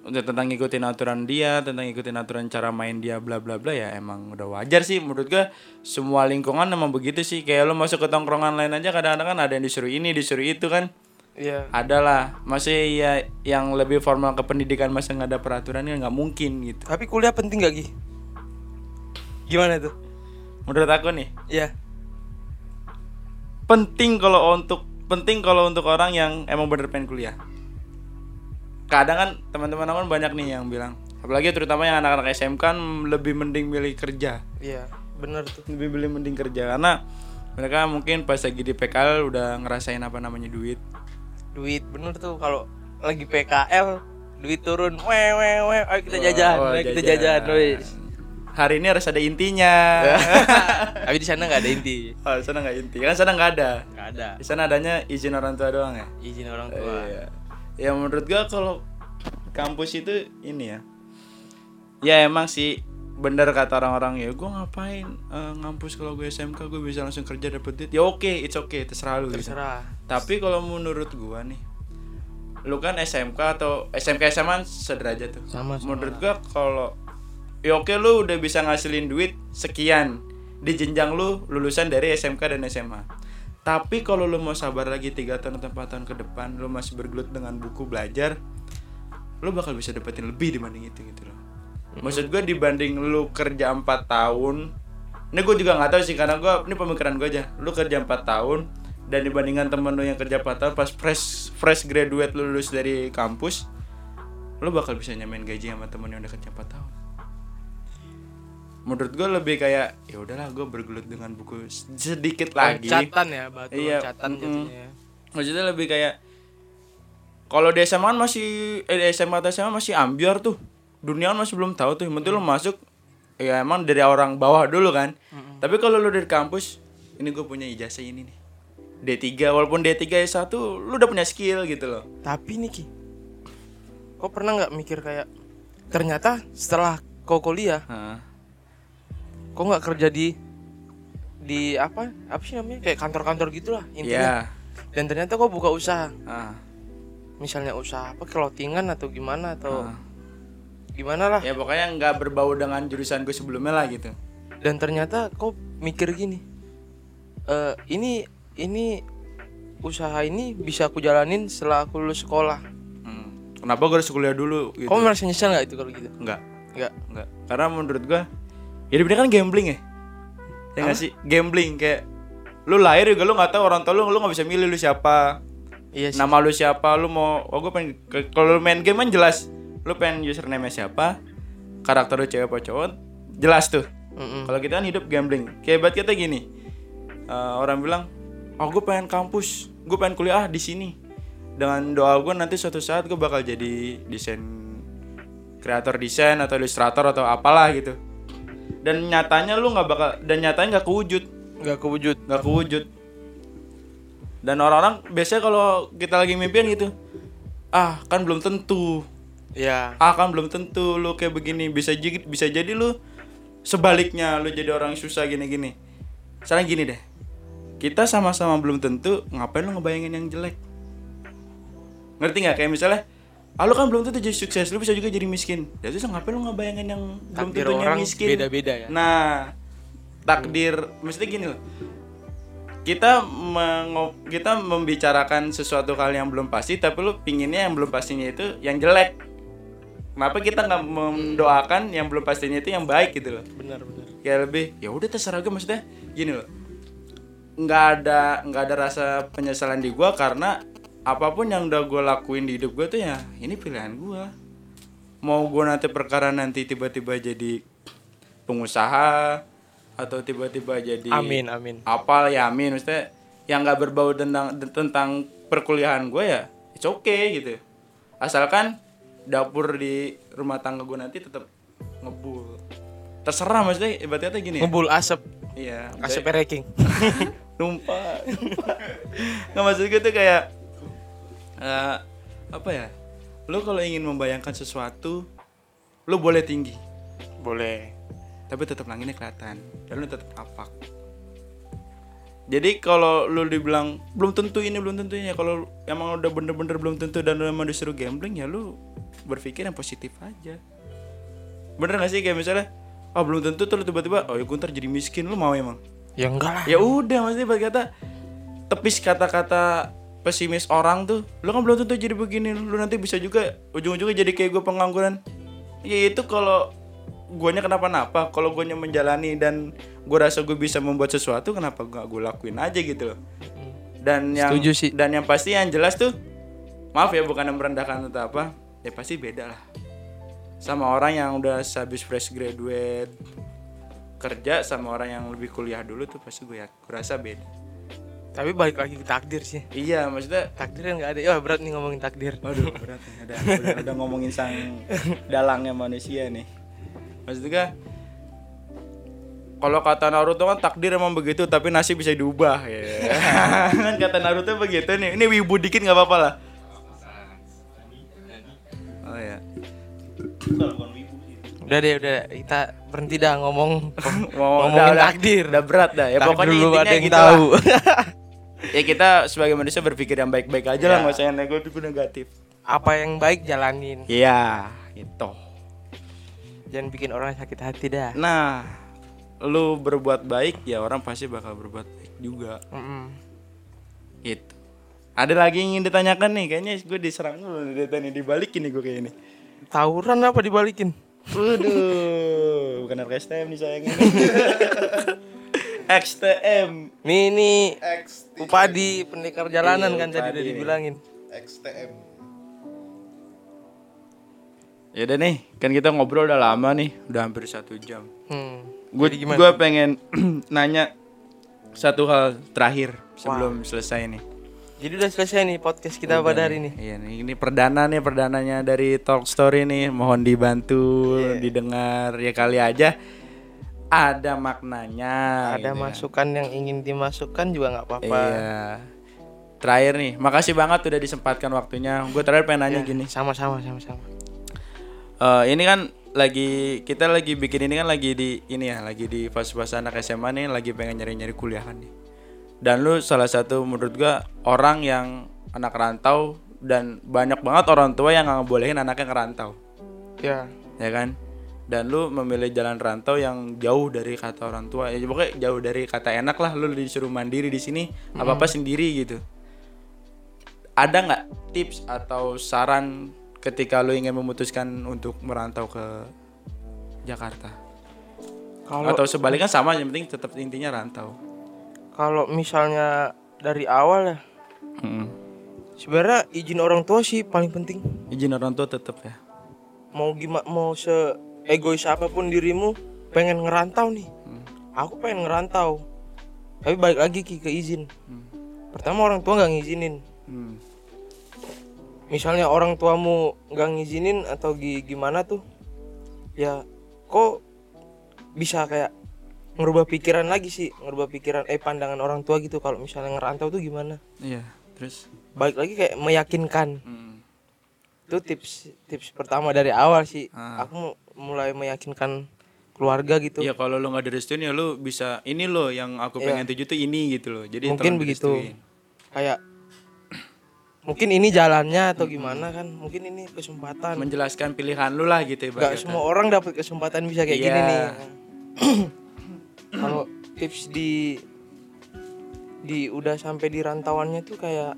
udah tentang ngikutin aturan dia tentang ngikutin aturan cara main dia bla bla bla ya emang udah wajar sih menurut gua semua lingkungan emang begitu sih kayak lu masuk ke tongkrongan lain aja kadang-kadang kan ada yang disuruh ini disuruh itu kan Iya. adalah masih ya yang lebih formal ke pendidikan masa nggak ada peraturannya nggak mungkin gitu Tapi kuliah penting gak Gi? Gimana tuh? menurut aku nih Iya. penting kalau untuk penting kalau untuk orang yang emang bener pengen kuliah kadang kan teman-teman aku kan banyak nih yang bilang apalagi terutama yang anak-anak SMK kan lebih mending milih kerja Iya, bener tuh. lebih milih mending kerja karena mereka mungkin pas lagi di PKL udah ngerasain apa namanya duit Duit bener tuh kalau lagi PKL duit turun. Weh weh weh, ayo kita jajan, Oh, ayo kita jajan, weh. hari ini harus ada intinya Tapi di sana nggak ada inti. oh, di sana nggak inti kan sana nggak ada Nggak ada. di sana adanya izin orang tua doang ya Izin orang tua. Iya. Ya menurut gua kalau kampus itu ini ya. Ya emang sih bener kata orang-orang ya gua ngapain eh, ngampus kalau gue SMK gue bisa langsung kerja dapet duit ya oke it's okay terserah lu gitu. Terserah. tapi kalau menurut gua nih lu kan SMK atau SMK SMA sederajat tuh Sama, sama. menurut gua kalau ya oke lu udah bisa ngasilin duit sekian di jenjang lu lulusan dari SMK dan SMA tapi kalau lu mau sabar lagi tiga tahun atau 4 tahun ke depan lu masih bergelut dengan buku belajar lu bakal bisa dapetin lebih dibanding itu gitu loh. Maksud gua dibanding lu kerja 4 tahun ini gue juga nggak tahu sih karena gua ini pemikiran gue aja. Lu kerja 4 tahun dan dibandingkan temen lu yang kerja 4 tahun pas fresh fresh graduate lu lulus dari kampus lu bakal bisa nyamain gaji sama temen yang udah kerja 4 tahun menurut gue lebih kayak ya udahlah gue bergelut dengan buku sedikit lagi. Loncatan ya, batu Iya, loncatan mm-mm. jatuhnya. maksudnya lebih kayak kalau di SMA kan masih eh, di SMA atau SMA masih ambiar tuh. Dunia kan masih belum tahu tuh. Yang penting lu masuk ya emang dari orang bawah dulu kan. Tapi kalau lu dari kampus ini gue punya ijazah ini nih. D3 walaupun D3 S1 lu udah punya skill gitu loh. Tapi nih Ki, kau pernah nggak mikir kayak ternyata setelah kau kuliah. Kau nggak kerja di di apa apa sih namanya kayak kantor-kantor gitulah intinya. Dan ternyata kau buka usaha, Ah, misalnya usaha apa clothingan atau gimana atau ah. gimana lah. ya pokoknya nggak berbau dengan jurusan gue sebelumnya lah gitu Dan ternyata kau mikir gini, eh ini ini usaha ini bisa aku jalanin setelah aku lulus sekolah. Hmm. kenapa gue harus kuliah dulu gitu Kau merasa nyesel nggak itu kalau gitu? Enggak, Enggak. enggak. Karena menurut gua hidup ini kan gambling ya. Ya nggak sih? Gambling kayak lu lahir juga lu nggak tahu orang tua lu lu nggak bisa milih lu siapa. Iya sih. Nama lu siapa, lu mau oh gue pengen kalau lu main game kan jelas. Lu pengen username siapa, karakter lu cewek apa cowok, jelas tuh. Mm-mm. Kalau kita kan hidup gambling. Kayak buat kita gini. eh, orang bilang, "Oh, gue pengen kampus, gue pengen kuliah di sini." Dengan doa gue nanti suatu saat gue bakal jadi desain kreator desain atau ilustrator atau apalah gitu. Dan nyatanya lu nggak bakal dan nyatanya nggak kewujud, Nggak kewujud. nggak kewujud. Dan orang-orang biasanya kalau kita lagi mimpian gitu, ah kan belum tentu, Ya. ah kan belum tentu lu kayak begini. Bisa jadi bisa jadi lu sebaliknya lu jadi orang susah gini-gini. Sekarang gini deh. Kita sama-sama belum tentu ngapain lu ngebayangin yang jelek? Ngerti nggak? Kayak misalnya ah lu kan belum tentu jadi sukses lu bisa juga jadi miskin. Ya terus ngapain lu ngebayangin yang belum Takdir tentunya orang miskin? beda-beda ya. nah takdir maksudnya gini loh. Kita mengo- kita membicarakan sesuatu hal yang belum pasti tapi lu pinginnya yang belum pastinya itu yang jelek. Kenapa kita nggak mendoakan yang belum pastinya itu yang baik gitu loh? Benar benar. ya lebih ya udah terserah gue maksudnya gini loh. Nggak ada nggak ada rasa penyesalan di gua karena apa pun yang udah gue lakuin di hidup gue tuh ya ini pilihan gua mau gue nanti perkara nanti tiba-tiba jadi pengusaha atau tiba-tiba jadi Amin amin. apa ya amin maksudnya yang nggak berbau tentang tentang perkuliahan gue ya it's okay gitu asalkan dapur di rumah tangga gue nanti tetap ngebul terserah maksudnya ibaratnya gini ya. Ngebul asap, iya asap ranking. numpah numpah. nggak maksud gue tuh kayak eh, apa ya lu kalau ingin membayangkan sesuatu lu boleh tinggi Boleh. tapi tetap langitnya kelihatan dan lu tetap apak Jadi kalau lu dibilang belum tentu ini belum tentu ini kalau emang udah bener-bener belum tentu dan lu emang disuruh gambling ya lu berpikir yang positif aja. Bener gak sih kayak misalnya oh belum tentu tuh lu tiba-tiba oh ya gue ntar jadi miskin lu mau emang? ya enggak lah Ya udah maksudnya ibarat kata tepis kata-kata pesimis orang tuh. Lu kan belum tentu jadi begini lu nanti bisa juga ujung-ujungnya jadi kayak gue pengangguran. Ya itu kalau guanya kenapa-napa kalau guanya menjalani dan gue rasa gue bisa membuat sesuatu kenapa gak gue lakuin aja gitu loh. Dan yang Setuju sih. dan yang pasti yang jelas tuh maaf ya bukan yang merendahkan atau apa ya pasti beda lah. Sama orang yang udah habis fresh graduate kerja sama orang yang lebih kuliah dulu tuh pasti gue ya gue rasa beda tapi balik lagi ke takdir sih. Iya maksudnya takdir kan nggak ada. Ya berat nih ngomongin takdir. Waduh berat nih. Ada udah, udah ngomongin sang dalangnya manusia nih. Maksudnya kalau kata Naruto kan takdir emang begitu tapi nasib bisa diubah ya. Kan kata Naruto begitu nih. Ini wibu dikit nggak apa-apa lah. Oh ya. Udah deh udah. Kita berhenti dah ngomong. Ngomongin takdir. Udah berat dah ya. Takdir pokoknya dulu ada yang gitu tahu. lah. Ya kita sebagai manusia berpikir yang baik-baik aja lah Ya. nggak usah yang negatif negatif apa yang baik jalanin iya gitu jangan bikin orang sakit hati dah Nah, lu berbuat baik ya orang pasti bakal berbuat baik juga. Mm-mm. Gitu. Ada lagi yang ingin ditanyakan nih? Kayaknya gue diserang dulu tadi dibalikin nih gue kayak ini. tawuran apa dibalikin Waduh, bukan RKSTM nih sayang ini. XTM. nih nih X upadi pendekar jalanan kan tadi udah dibilangin XTM Ya udah nih, kan kita ngobrol udah lama nih, udah hampir satu jam. hmm. Gue gue pengen nanya satu hal terakhir sebelum selesai nih. jadi udah selesai nih podcast kita pada hari ini Iya nih, ini perdana nih perdananya dari Talk Story nih. Mohon dibantu, Iya. didengar ya kali aja ada maknanya. ada gitu kan. masukan yang ingin dimasukkan juga nggak apa-apa Iya. Terakhir nih, makasih banget udah disempatkan waktunya. Gue terakhir pengen nanya Ya, gini. sama-sama sama-sama Eh, ini kan lagi kita lagi bikin ini kan lagi di ini ya, lagi di fase-fase anak SMA nih, lagi pengen nyari-nyari kuliah kan nih. Dan lu salah satu menurut gua orang yang anak rantau dan banyak banget orang tua yang nggak ngebolehin anaknya ngerantau, ya ya kan? Dan lu memilih jalan rantau yang jauh dari kata orang tua, ya pokoknya jauh dari kata enak lah. Lu disuruh mandiri di sini, apa apa sendiri gitu. Ada nggak tips atau saran ketika lu ingin memutuskan untuk merantau ke Jakarta? kalau atau sebaliknya sama yang penting tetap intinya rantau kalau misalnya dari awal ya Mm-mm. sebenarnya izin orang tua sih paling penting izin orang tua tetap ya mau gimana mau se egois apa pun dirimu pengen ngerantau nih. Aku pengen ngerantau. Tapi balik lagi Ki, ke izin. Pertama orang tua nggak ngizinin. Hmm. misalnya orang tuamu nggak ngizinin atau gi- gimana tuh ya kok bisa kayak ngerubah pikiran lagi sih ngerubah pikiran eh pandangan orang tua gitu. Kalau misalnya ngerantau tuh gimana? Iya terus? Balik lagi kayak meyakinkan. Mm. itu tips tips pertama dari awal sih. Ah. aku mulai meyakinkan keluarga gitu ya kalau lu nggak direstuin ya lu bisa ini loh yang aku Iya. pengen tuju tuh ini gitu loh jadi mungkin begitu direstuin. kayak mungkin ini jalannya atau gimana kan mungkin ini kesempatan menjelaskan pilihan lu lah gitu nggak ibaratnya. semua orang dapat kesempatan bisa kayak gini Iya. nih kalau tips di di udah sampai di rantauannya tuh kayak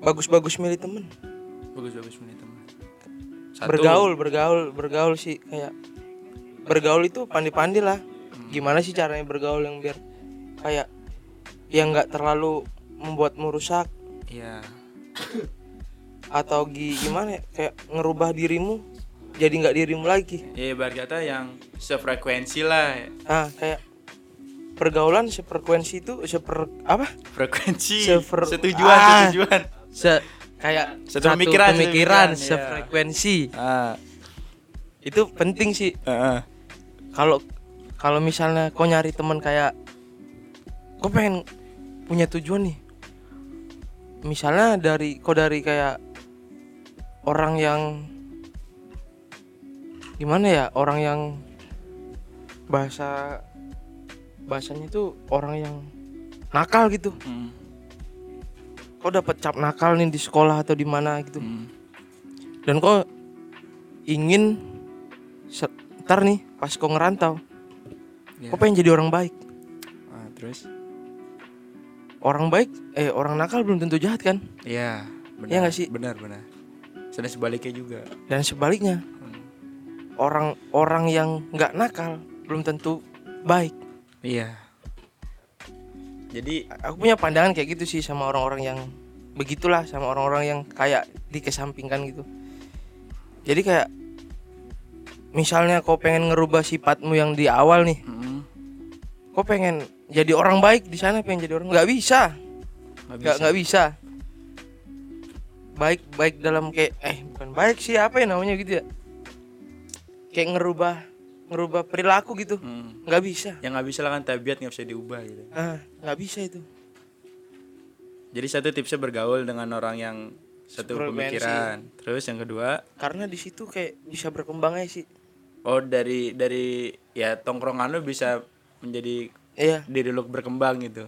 bagus-bagus milih temen bagus bagus menit teman Satu, bergaul bergaul bergaul sih kayak bergaul itu pandi-pandi lah. Gimana sih caranya bergaul yang biar kayak yang nggak terlalu membuatmu rusak? Iya. Atau gi- gimana ya kayak ngerubah dirimu jadi nggak dirimu lagi? Ya ibarat kata yang sefrekuensi lah. Ah kayak pergaulan sefrekuensi itu seper apa? Frekuensi. Sefer- setujuan Ah. setujuan. Se kayak Satu pemikiran, satu pemikiran. pemikiran, iya. sefrekuensi. Ah. Itu penting sih. Kalau kalau misalnya kau nyari teman kayak kau pengen punya tujuan nih. Misalnya dari kau dari kayak orang yang gimana ya orang yang bahasa bahasanya itu orang yang nakal gitu. Hmm. Kau dapat cap nakal nih di sekolah atau di mana gitu Hmm. dan kau ingin ntar nih pas kau ngerantau Ya. kau pengen jadi orang baik Ah, terus? orang baik eh orang nakal belum tentu jahat kan Iya, benar. Iya nggak sih? Benar, benar. Sudah sebaliknya juga. dan sebaliknya Hmm. orang-orang yang nggak nakal belum tentu baik Iya. Jadi aku punya pandangan kayak gitu sih sama orang-orang yang begitulah sama orang-orang yang kayak dikesampingkan gitu. Jadi kayak misalnya kau pengen ngerubah sifatmu yang di awal nih. Mm, kau pengen jadi orang baik di sana pengen jadi orang nggak bisa. Nggak nggak bisa. bisa. Baik baik dalam kayak eh bukan baik sih apa ya namanya gitu ya. Kayak ngerubah ngerubah perilaku gitu Hmm. nggak bisa Yang nggak bisa lah kan tabiat nggak bisa diubah gitu. ah nggak bisa itu Jadi satu tipsnya bergaul dengan orang yang satu Frekuensi. pemikiran. Terus yang kedua, karena di situ kayak bisa berkembang aja sih oh dari dari ya tongkrongan lu bisa menjadi iya diri lu berkembang gitu.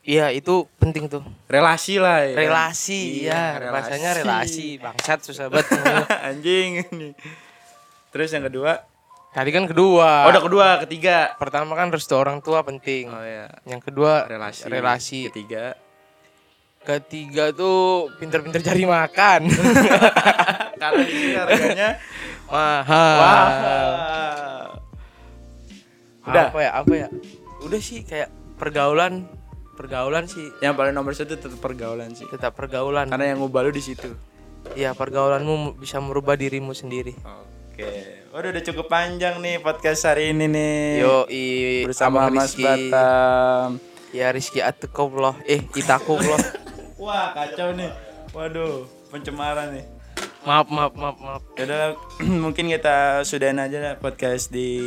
iya itu penting tuh Relasi lah ya. kan? relasi Iya, ya bahasanya relasi bangsat susah banget. Anjing ini. Terus yang kedua, tadi kan kedua oh udah kedua, ketiga. pertama kan restu orang tua penting Oh ya, yang kedua relasi. relasi Ketiga, ketiga tuh pinter-pinter cari makan karena di sini harganya mahal wah. Udah. apa ya apa ya udah sih kayak pergaulan pergaulan sih Yang paling nomor satu tetap pergaulan sih. tetap pergaulan Karena yang ngubah lu di situ. ya pergaulanmu bisa merubah dirimu sendiri Oke, waduh udah cukup panjang nih podcast hari ini nih. yo i bersama Abang Mas Rizky. Batam. ya Rizky Atukobllah eh Itakobllah Wah kacau nih. Waduh, pencemaran nih. maaf maaf maaf maaf Yaudah mungkin kita sudahin aja lah podcast di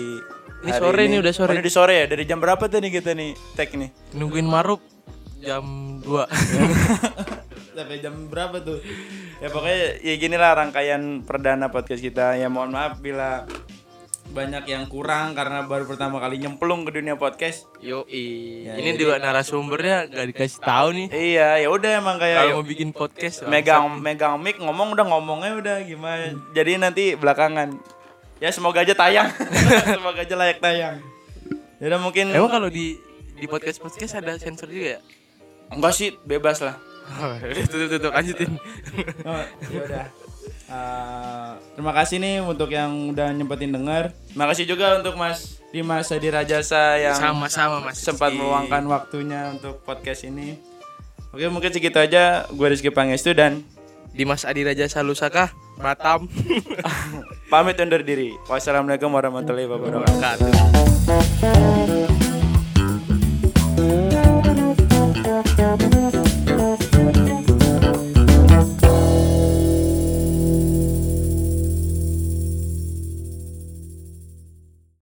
Ini hari sore nih, udah sore. Oh, ini di sore ya. Dari jam berapa tuh nih kita nih tag nih? nungguin Marup jam 2 Sampai jam berapa tuh? Ya pokoknya ya gini lah rangkaian perdana podcast kita. Ya mohon maaf bila banyak yang kurang karena baru pertama kali nyemplung ke dunia podcast. yo Ya, ini juga narasumbernya gak dikasih tahu nih Iya, ya udah emang kayak kalau mau bikin podcast megang megang mic ngomong udah ngomongnya udah gimana. Jadi nanti belakangan. Ya semoga aja tayang. semoga aja layak tayang. Ya udah mungkin emang kalau di di podcast podcast ada sensor juga ya enggak sih bebas lah. Tuh tuh, tuh lanjutin Oh, ya udah. Eh, terima kasih nih untuk yang udah nyempetin denger. Terima kasih juga untuk Mas Dimas Hadi Rajasa yang sama-sama mas sempat Rizky. meluangkan waktunya untuk podcast ini. Oke, mungkin segitu aja. Gue Rizky Pangestu dan Dimas Adi Raja Salusaka Batam pamit undur diri. Wassalamualaikum warahmatullahi. Wabarakatuh.